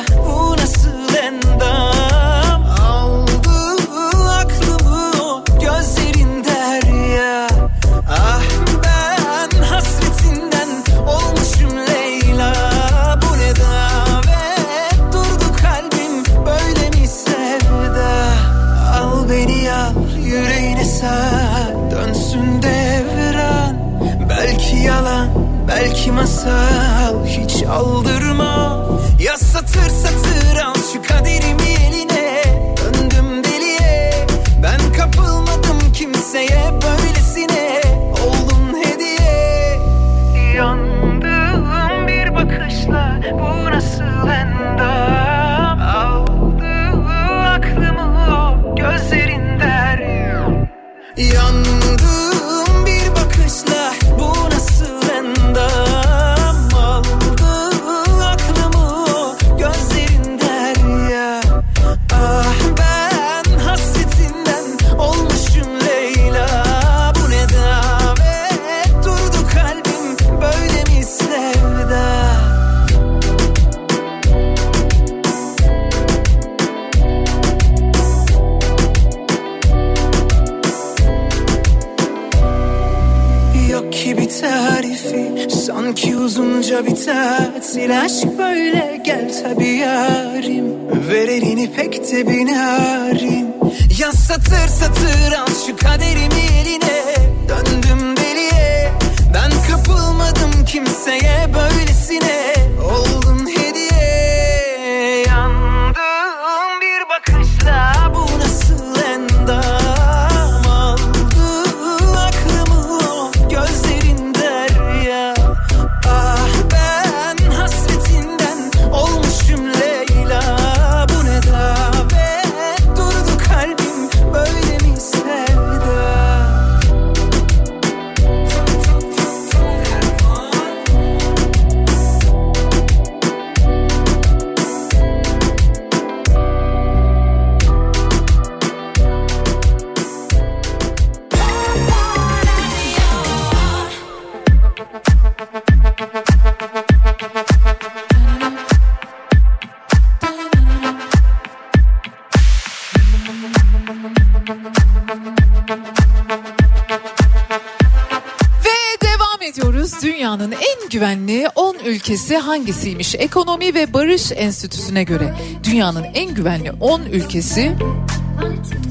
ülkesi hangisiymiş? Ekonomi ve Barış Enstitüsü'ne göre dünyanın en güvenli 10 ülkesi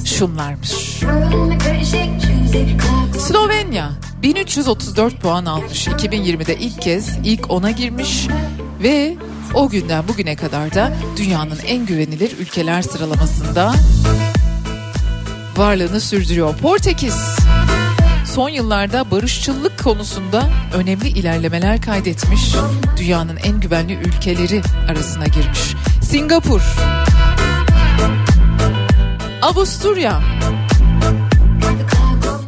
şunlarmış. Slovenya 1334 puan almış. 2020'de ilk kez ilk 10'a girmiş ve o günden bugüne kadar da dünyanın en güvenilir ülkeler sıralamasında varlığını sürdürüyor. Portekiz son yıllarda barışçılık konusunda önemli ilerlemeler kaydetmiş. Dünyanın en güvenli ülkeleri arasına girmiş. Singapur, Avusturya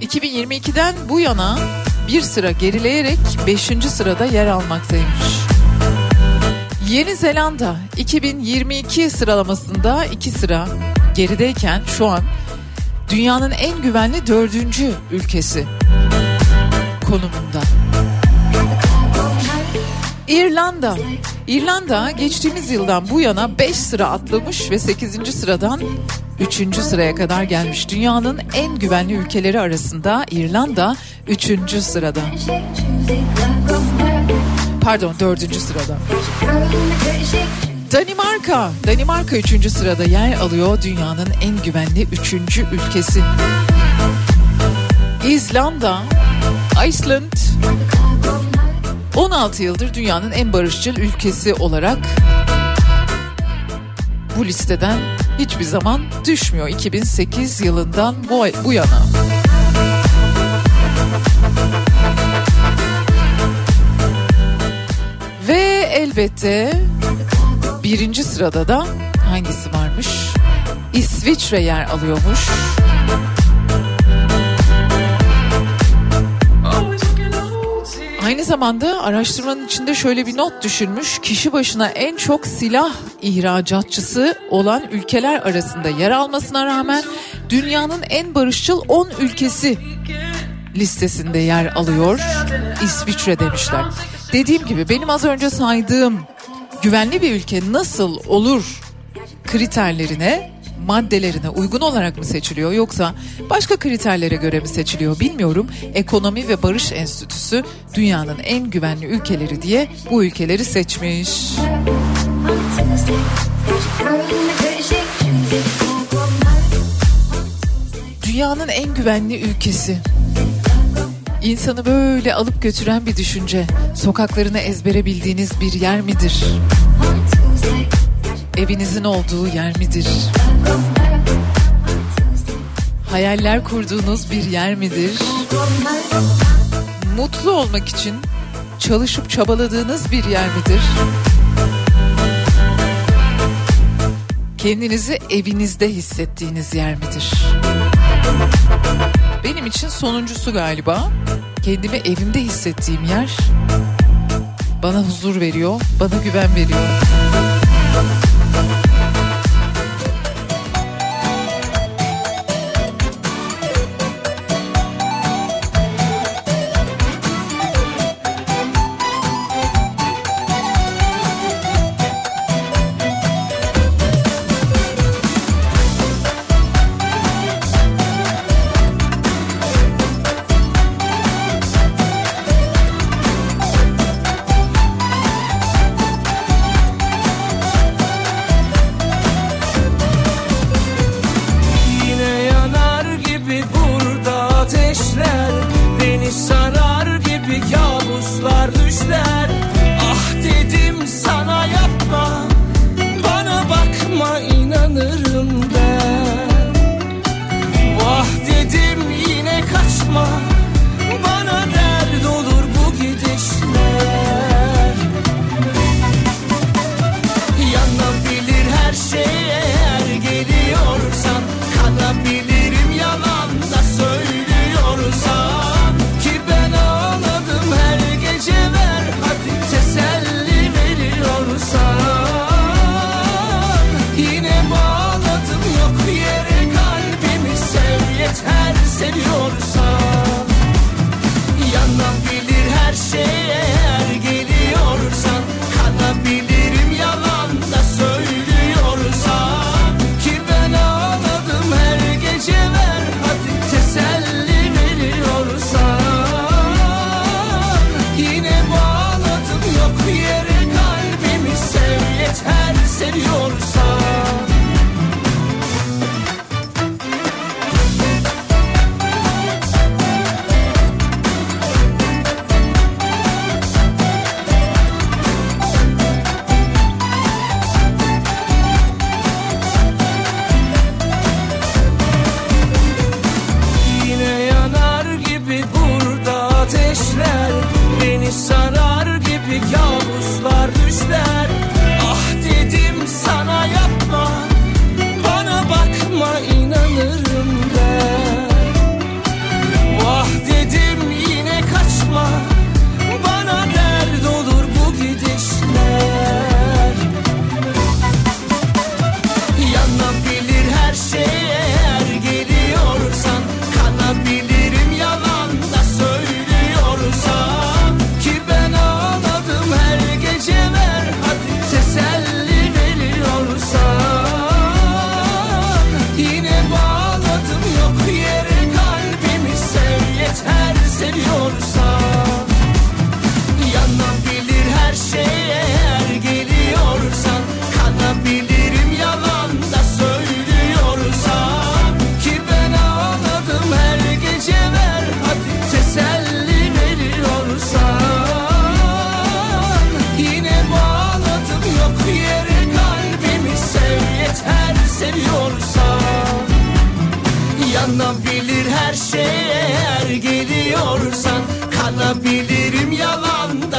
2022'den bu yana bir sıra gerileyerek 5. sırada yer almaktaymış. Yeni Zelanda 2022 sıralamasında 2 sıra gerideyken şu an dünyanın en güvenli dördüncü ülkesi konumunda. İrlanda. İrlanda geçtiğimiz yıldan bu yana 5 sıra atlamış ve 8. sıradan 3. sıraya kadar gelmiş. Dünyanın en güvenli ülkeleri arasında İrlanda 3. sırada. Pardon 4. sırada. Danimarka. Danimarka 3. sırada yer alıyor dünyanın en güvenli 3. ülkesi. İzlanda, Iceland 16 yıldır dünyanın en barışçıl ülkesi olarak bu listeden hiçbir zaman düşmüyor 2008 yılından bu, bu yana. Ve elbette birinci sırada da hangisi varmış? İsviçre yer alıyormuş. Aynı zamanda araştırmanın içinde şöyle bir not düşürmüş. Kişi başına en çok silah ihracatçısı olan ülkeler arasında yer almasına rağmen dünyanın en barışçıl 10 ülkesi listesinde yer alıyor. İsviçre demişler. Dediğim gibi benim az önce saydığım güvenli bir ülke nasıl olur kriterlerine maddelerine uygun olarak mı seçiliyor yoksa başka kriterlere göre mi seçiliyor bilmiyorum. Ekonomi ve Barış Enstitüsü dünyanın en güvenli ülkeleri diye bu ülkeleri seçmiş. Dünyanın en güvenli ülkesi. İnsanı böyle alıp götüren bir düşünce. Sokaklarını ezbere bildiğiniz bir yer midir? Evinizin olduğu yer midir? Hayaller kurduğunuz bir yer midir? Mutlu olmak için çalışıp çabaladığınız bir yer midir? Kendinizi evinizde hissettiğiniz yer midir? Benim için sonuncusu galiba. Kendimi evimde hissettiğim yer bana huzur veriyor, bana güven veriyor.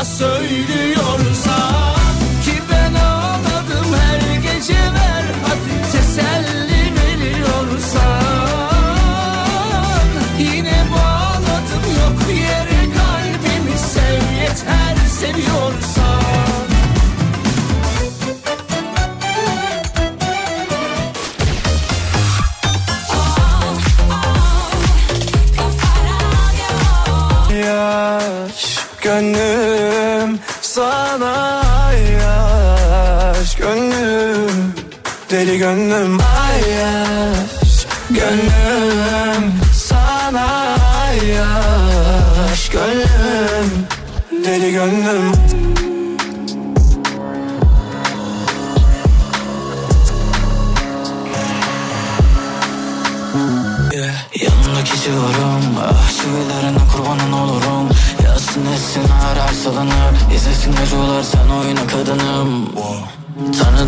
so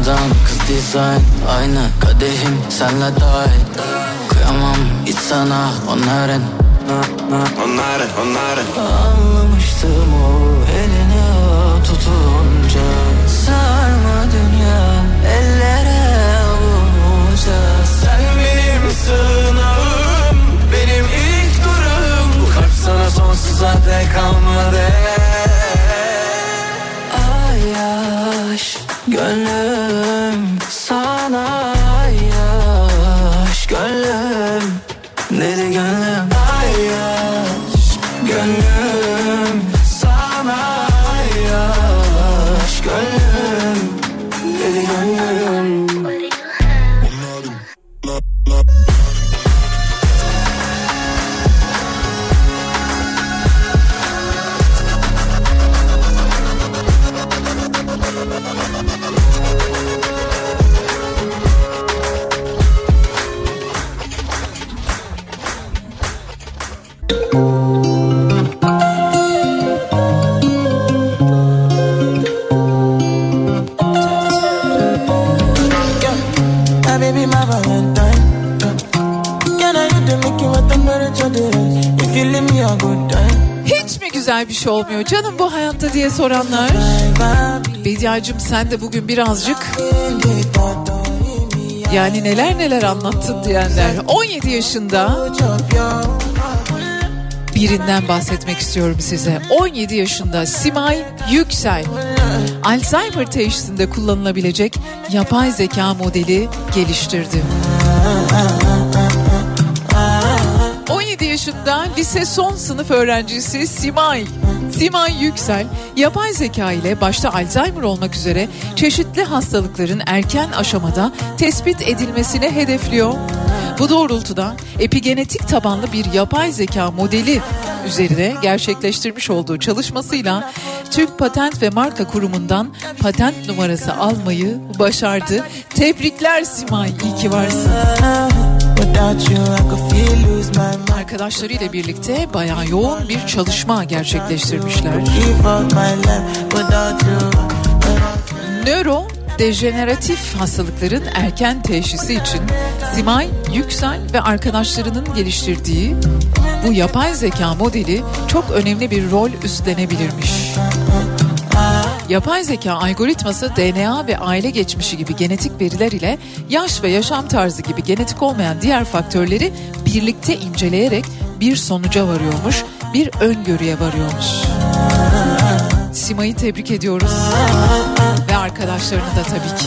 Instagram'dan kız design. Aynı kadehim senle dahil Kıyamam hiç sana onların. Onların onların. Anlamıştım o eline tutunca. Sarma dünya ellere avunca Sen benim sığınağım Benim ilk durağım. Bu kalp sana sonsuza dek kalmadı. Ay aşk gönlüm. Yeah. nasıl diye soranlar. Bediacım sen de bugün birazcık yani neler neler anlattın diyenler. 17 yaşında birinden bahsetmek istiyorum size. 17 yaşında Simay Yüksel. Alzheimer teşhisinde kullanılabilecek yapay zeka modeli geliştirdi. 17 yaşında lise son sınıf öğrencisi Simay Simay Yüksel, yapay zeka ile başta Alzheimer olmak üzere çeşitli hastalıkların erken aşamada tespit edilmesini hedefliyor. Bu doğrultuda epigenetik tabanlı bir yapay zeka modeli üzerine gerçekleştirmiş olduğu çalışmasıyla Türk Patent ve Marka Kurumu'ndan patent numarası almayı başardı. Tebrikler Simay, iyi ki varsın. Arkadaşlarıyla birlikte bayağı yoğun bir çalışma gerçekleştirmişler. Nöro dejeneratif hastalıkların erken teşhisi için Simay Yüksel ve arkadaşlarının geliştirdiği bu yapay zeka modeli çok önemli bir rol üstlenebilirmiş. Yapay zeka algoritması DNA ve aile geçmişi gibi genetik veriler ile yaş ve yaşam tarzı gibi genetik olmayan diğer faktörleri birlikte inceleyerek bir sonuca varıyormuş, bir öngörüye varıyormuş. Sima'yı tebrik ediyoruz ve arkadaşlarını da tabii ki.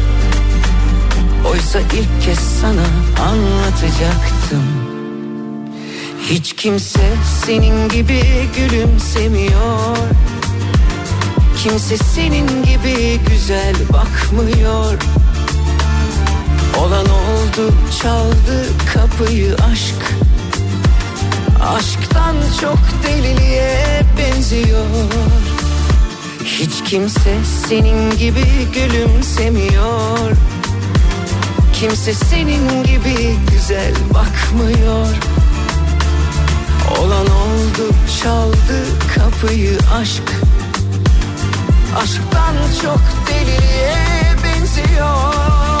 Oysa ilk kez sana anlatacaktım. Hiç kimse senin gibi gülümsemiyor. Kimse senin gibi güzel bakmıyor. Olan oldu çaldı kapıyı aşk. Aşktan çok deliliğe benziyor. Hiç kimse senin gibi gülümsemiyor Kimse senin gibi güzel bakmıyor. Olan oldu çaldı kapıyı aşk. Aşktan çok deliliğe benziyor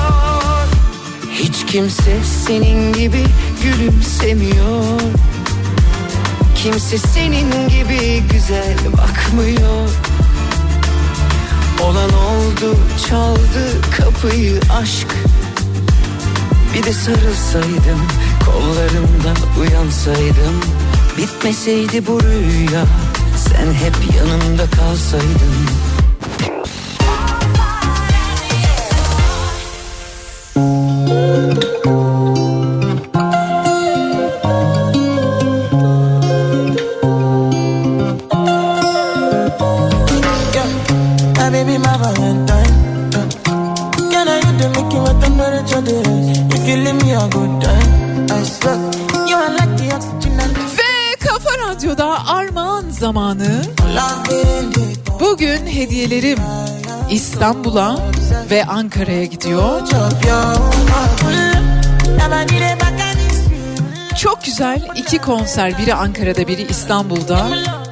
Hiç kimse senin gibi gülümsemiyor. Kimse senin gibi güzel bakmıyor. Olan oldu çaldı kapıyı aşk. Bir de sarılsaydım kollarımda uyansaydım. Bitmeseydi bu rüya Sen hep yanımda kalsaydın Bugün hediyelerim İstanbul'a ve Ankara'ya gidiyor. Çok güzel iki konser biri Ankara'da biri İstanbul'da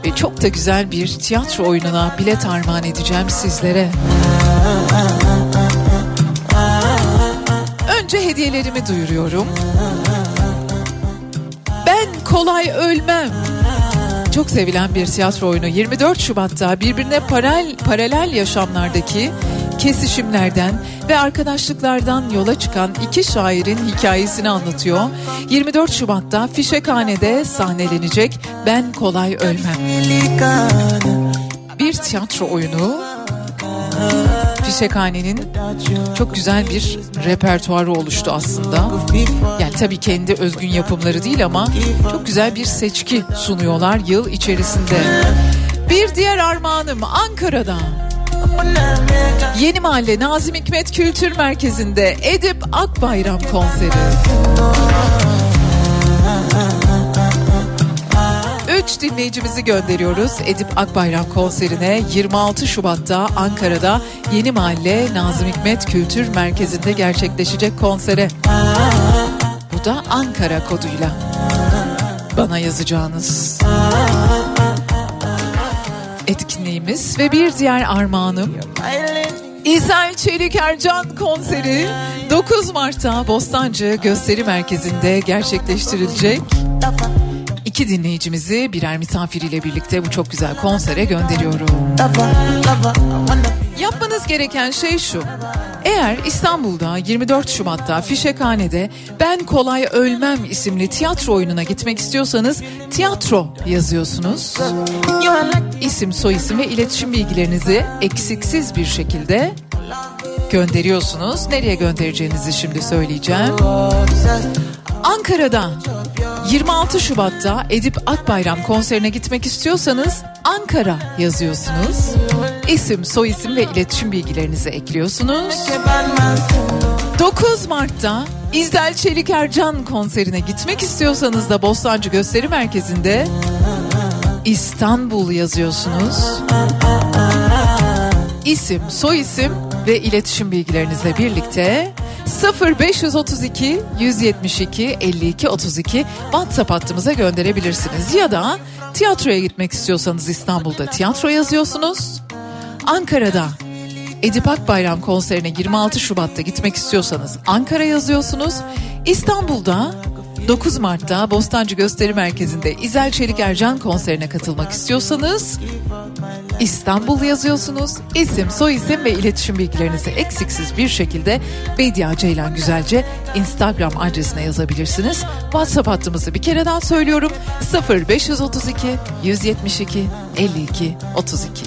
ve çok da güzel bir tiyatro oyununa bilet armağan edeceğim sizlere. Önce hediyelerimi duyuruyorum. Ben kolay ölmem. Çok sevilen bir tiyatro oyunu 24 Şubat'ta birbirine paralel, paralel yaşamlardaki kesişimlerden ve arkadaşlıklardan yola çıkan iki şairin hikayesini anlatıyor. 24 Şubat'ta Fişekhane'de sahnelenecek Ben Kolay Ölmem. Bir tiyatro oyunu Fişekhane'nin çok güzel bir repertuarı oluştu aslında. Yani tabii kendi özgün yapımları değil ama çok güzel bir seçki sunuyorlar yıl içerisinde. Bir diğer armağanım Ankara'da. Yeni Mahalle Nazım Hikmet Kültür Merkezi'nde Edip Akbayram konseri. Üç dinleyicimizi gönderiyoruz Edip Akbayram konserine 26 Şubat'ta Ankara'da Yeni Mahalle Nazım Hikmet Kültür Merkezi'nde gerçekleşecek konsere. Bu da Ankara koduyla bana yazacağınız etkinliğimiz ve bir diğer armağanım İzel Çelik Ercan konseri 9 Mart'ta Bostancı Gösteri Merkezi'nde gerçekleştirilecek. İki dinleyicimizi birer misafiriyle birlikte bu çok güzel konsere gönderiyorum. Yapmanız gereken şey şu. Eğer İstanbul'da 24 Şubat'ta Fişekhane'de Ben Kolay Ölmem isimli tiyatro oyununa gitmek istiyorsanız tiyatro yazıyorsunuz. İsim, soyisim ve iletişim bilgilerinizi eksiksiz bir şekilde gönderiyorsunuz. Nereye göndereceğinizi şimdi söyleyeceğim. Ankara'da 26 Şubat'ta Edip Akbayram konserine gitmek istiyorsanız Ankara yazıyorsunuz. İsim, soyisim ve iletişim bilgilerinizi ekliyorsunuz. 9 Mart'ta İzdel Çelik Ercan konserine gitmek istiyorsanız da Bostancı Gösteri Merkezi'nde İstanbul yazıyorsunuz. İsim, soyisim ve iletişim bilgilerinizle birlikte 0532 172 52 32 WhatsApp hattımıza gönderebilirsiniz. Ya da tiyatroya gitmek istiyorsanız İstanbul'da tiyatro yazıyorsunuz. Ankara'da Edip Akbayram konserine 26 Şubat'ta gitmek istiyorsanız Ankara yazıyorsunuz. İstanbul'da 9 Mart'ta Bostancı Gösteri Merkezi'nde İzel Çelik Ercan konserine katılmak istiyorsanız İstanbul yazıyorsunuz. İsim, soyisim ve iletişim bilgilerinizi eksiksiz bir şekilde Bediye Ceylan Güzelce Instagram adresine yazabilirsiniz. WhatsApp hattımızı bir kere daha söylüyorum. 0532 172 52 32.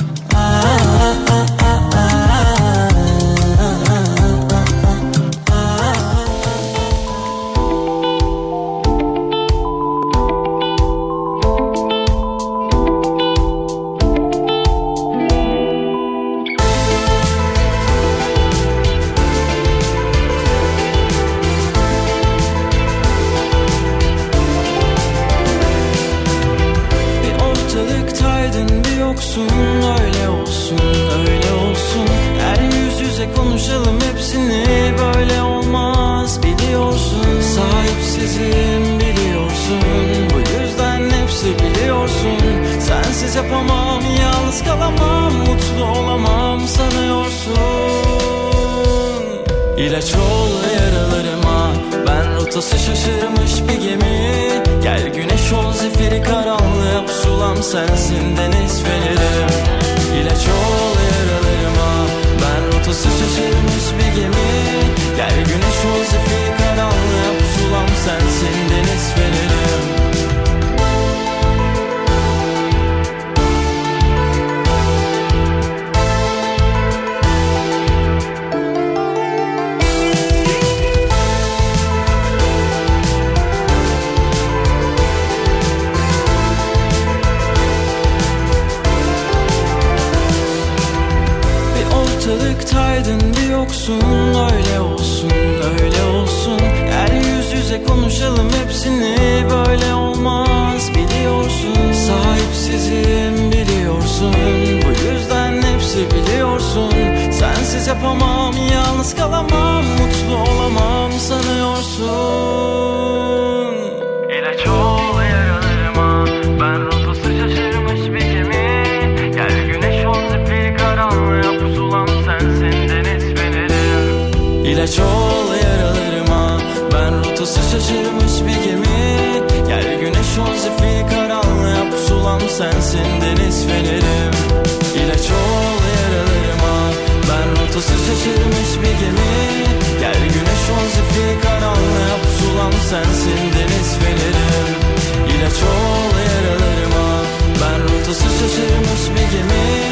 İlaç ol yaralarıma. Ben rotası şaşırmış bir gemi. Gel güneş ol zifiri karanlığa. Pusulam sensin deniz fenerim. İlaç ol yaralarıma. Ben rotası şaşırmış bir gemi. Gel güneş ol zifiri karanlığa. Pusulam sensin deniz fenerim. İlaç ol yaralarıma. Ben rotası şaşırmış bir gemi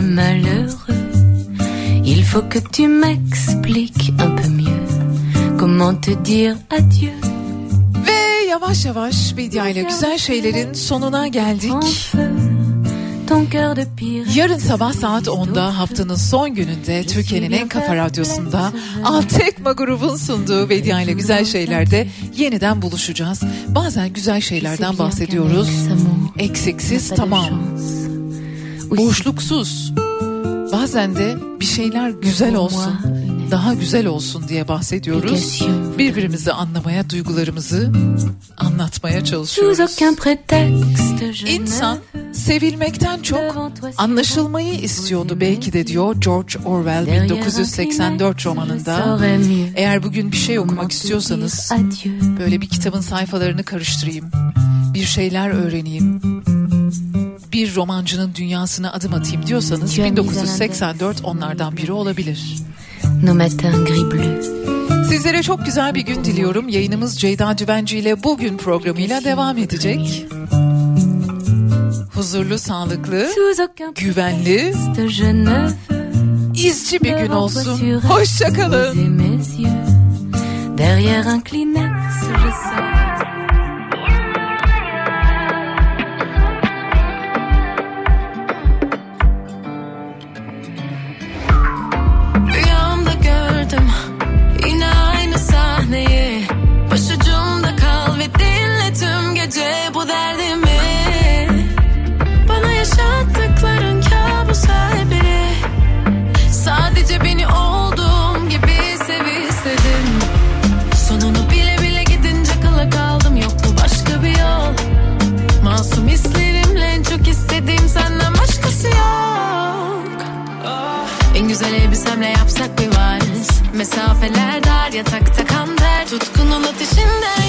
malheureux. Il faut que tu m'expliques un peu mieux comment te dire adieu. Ve yavaş yavaş Bedia ile güzel şeylerin sonuna geldik. Yarın sabah saat 10'da haftanın son gününde Türkiye'nin en kafa radyosunda Altekma grubun sunduğu Bedia ile güzel şeylerde yeniden buluşacağız. Bazen güzel şeylerden bahsediyoruz. Eksiksiz tamam. Boşluksuz. Bazen de bir şeyler güzel olsun, daha güzel olsun diye bahsediyoruz. Birbirimizi anlamaya, duygularımızı anlatmaya çalışıyoruz. İnsan sevilmekten çok anlaşılmayı istiyordu belki de diyor George Orwell 1984 romanında. Eğer bugün bir şey okumak istiyorsanız böyle bir kitabın sayfalarını karıştırayım. Bir şeyler öğreneyim. Bir romancının dünyasına adım atayım diyorsanız 1984 onlardan biri olabilir. Sizlere çok güzel bir gün diliyorum. Yayınımız Ceyda Dübenci ile bugün programıyla devam edecek. Huzurlu, sağlıklı, güvenli, izci bir gün olsun. Hoşçakalın. Derrière un Kleenex, je sais. Yatakta kan ter Tutkunun ateşinden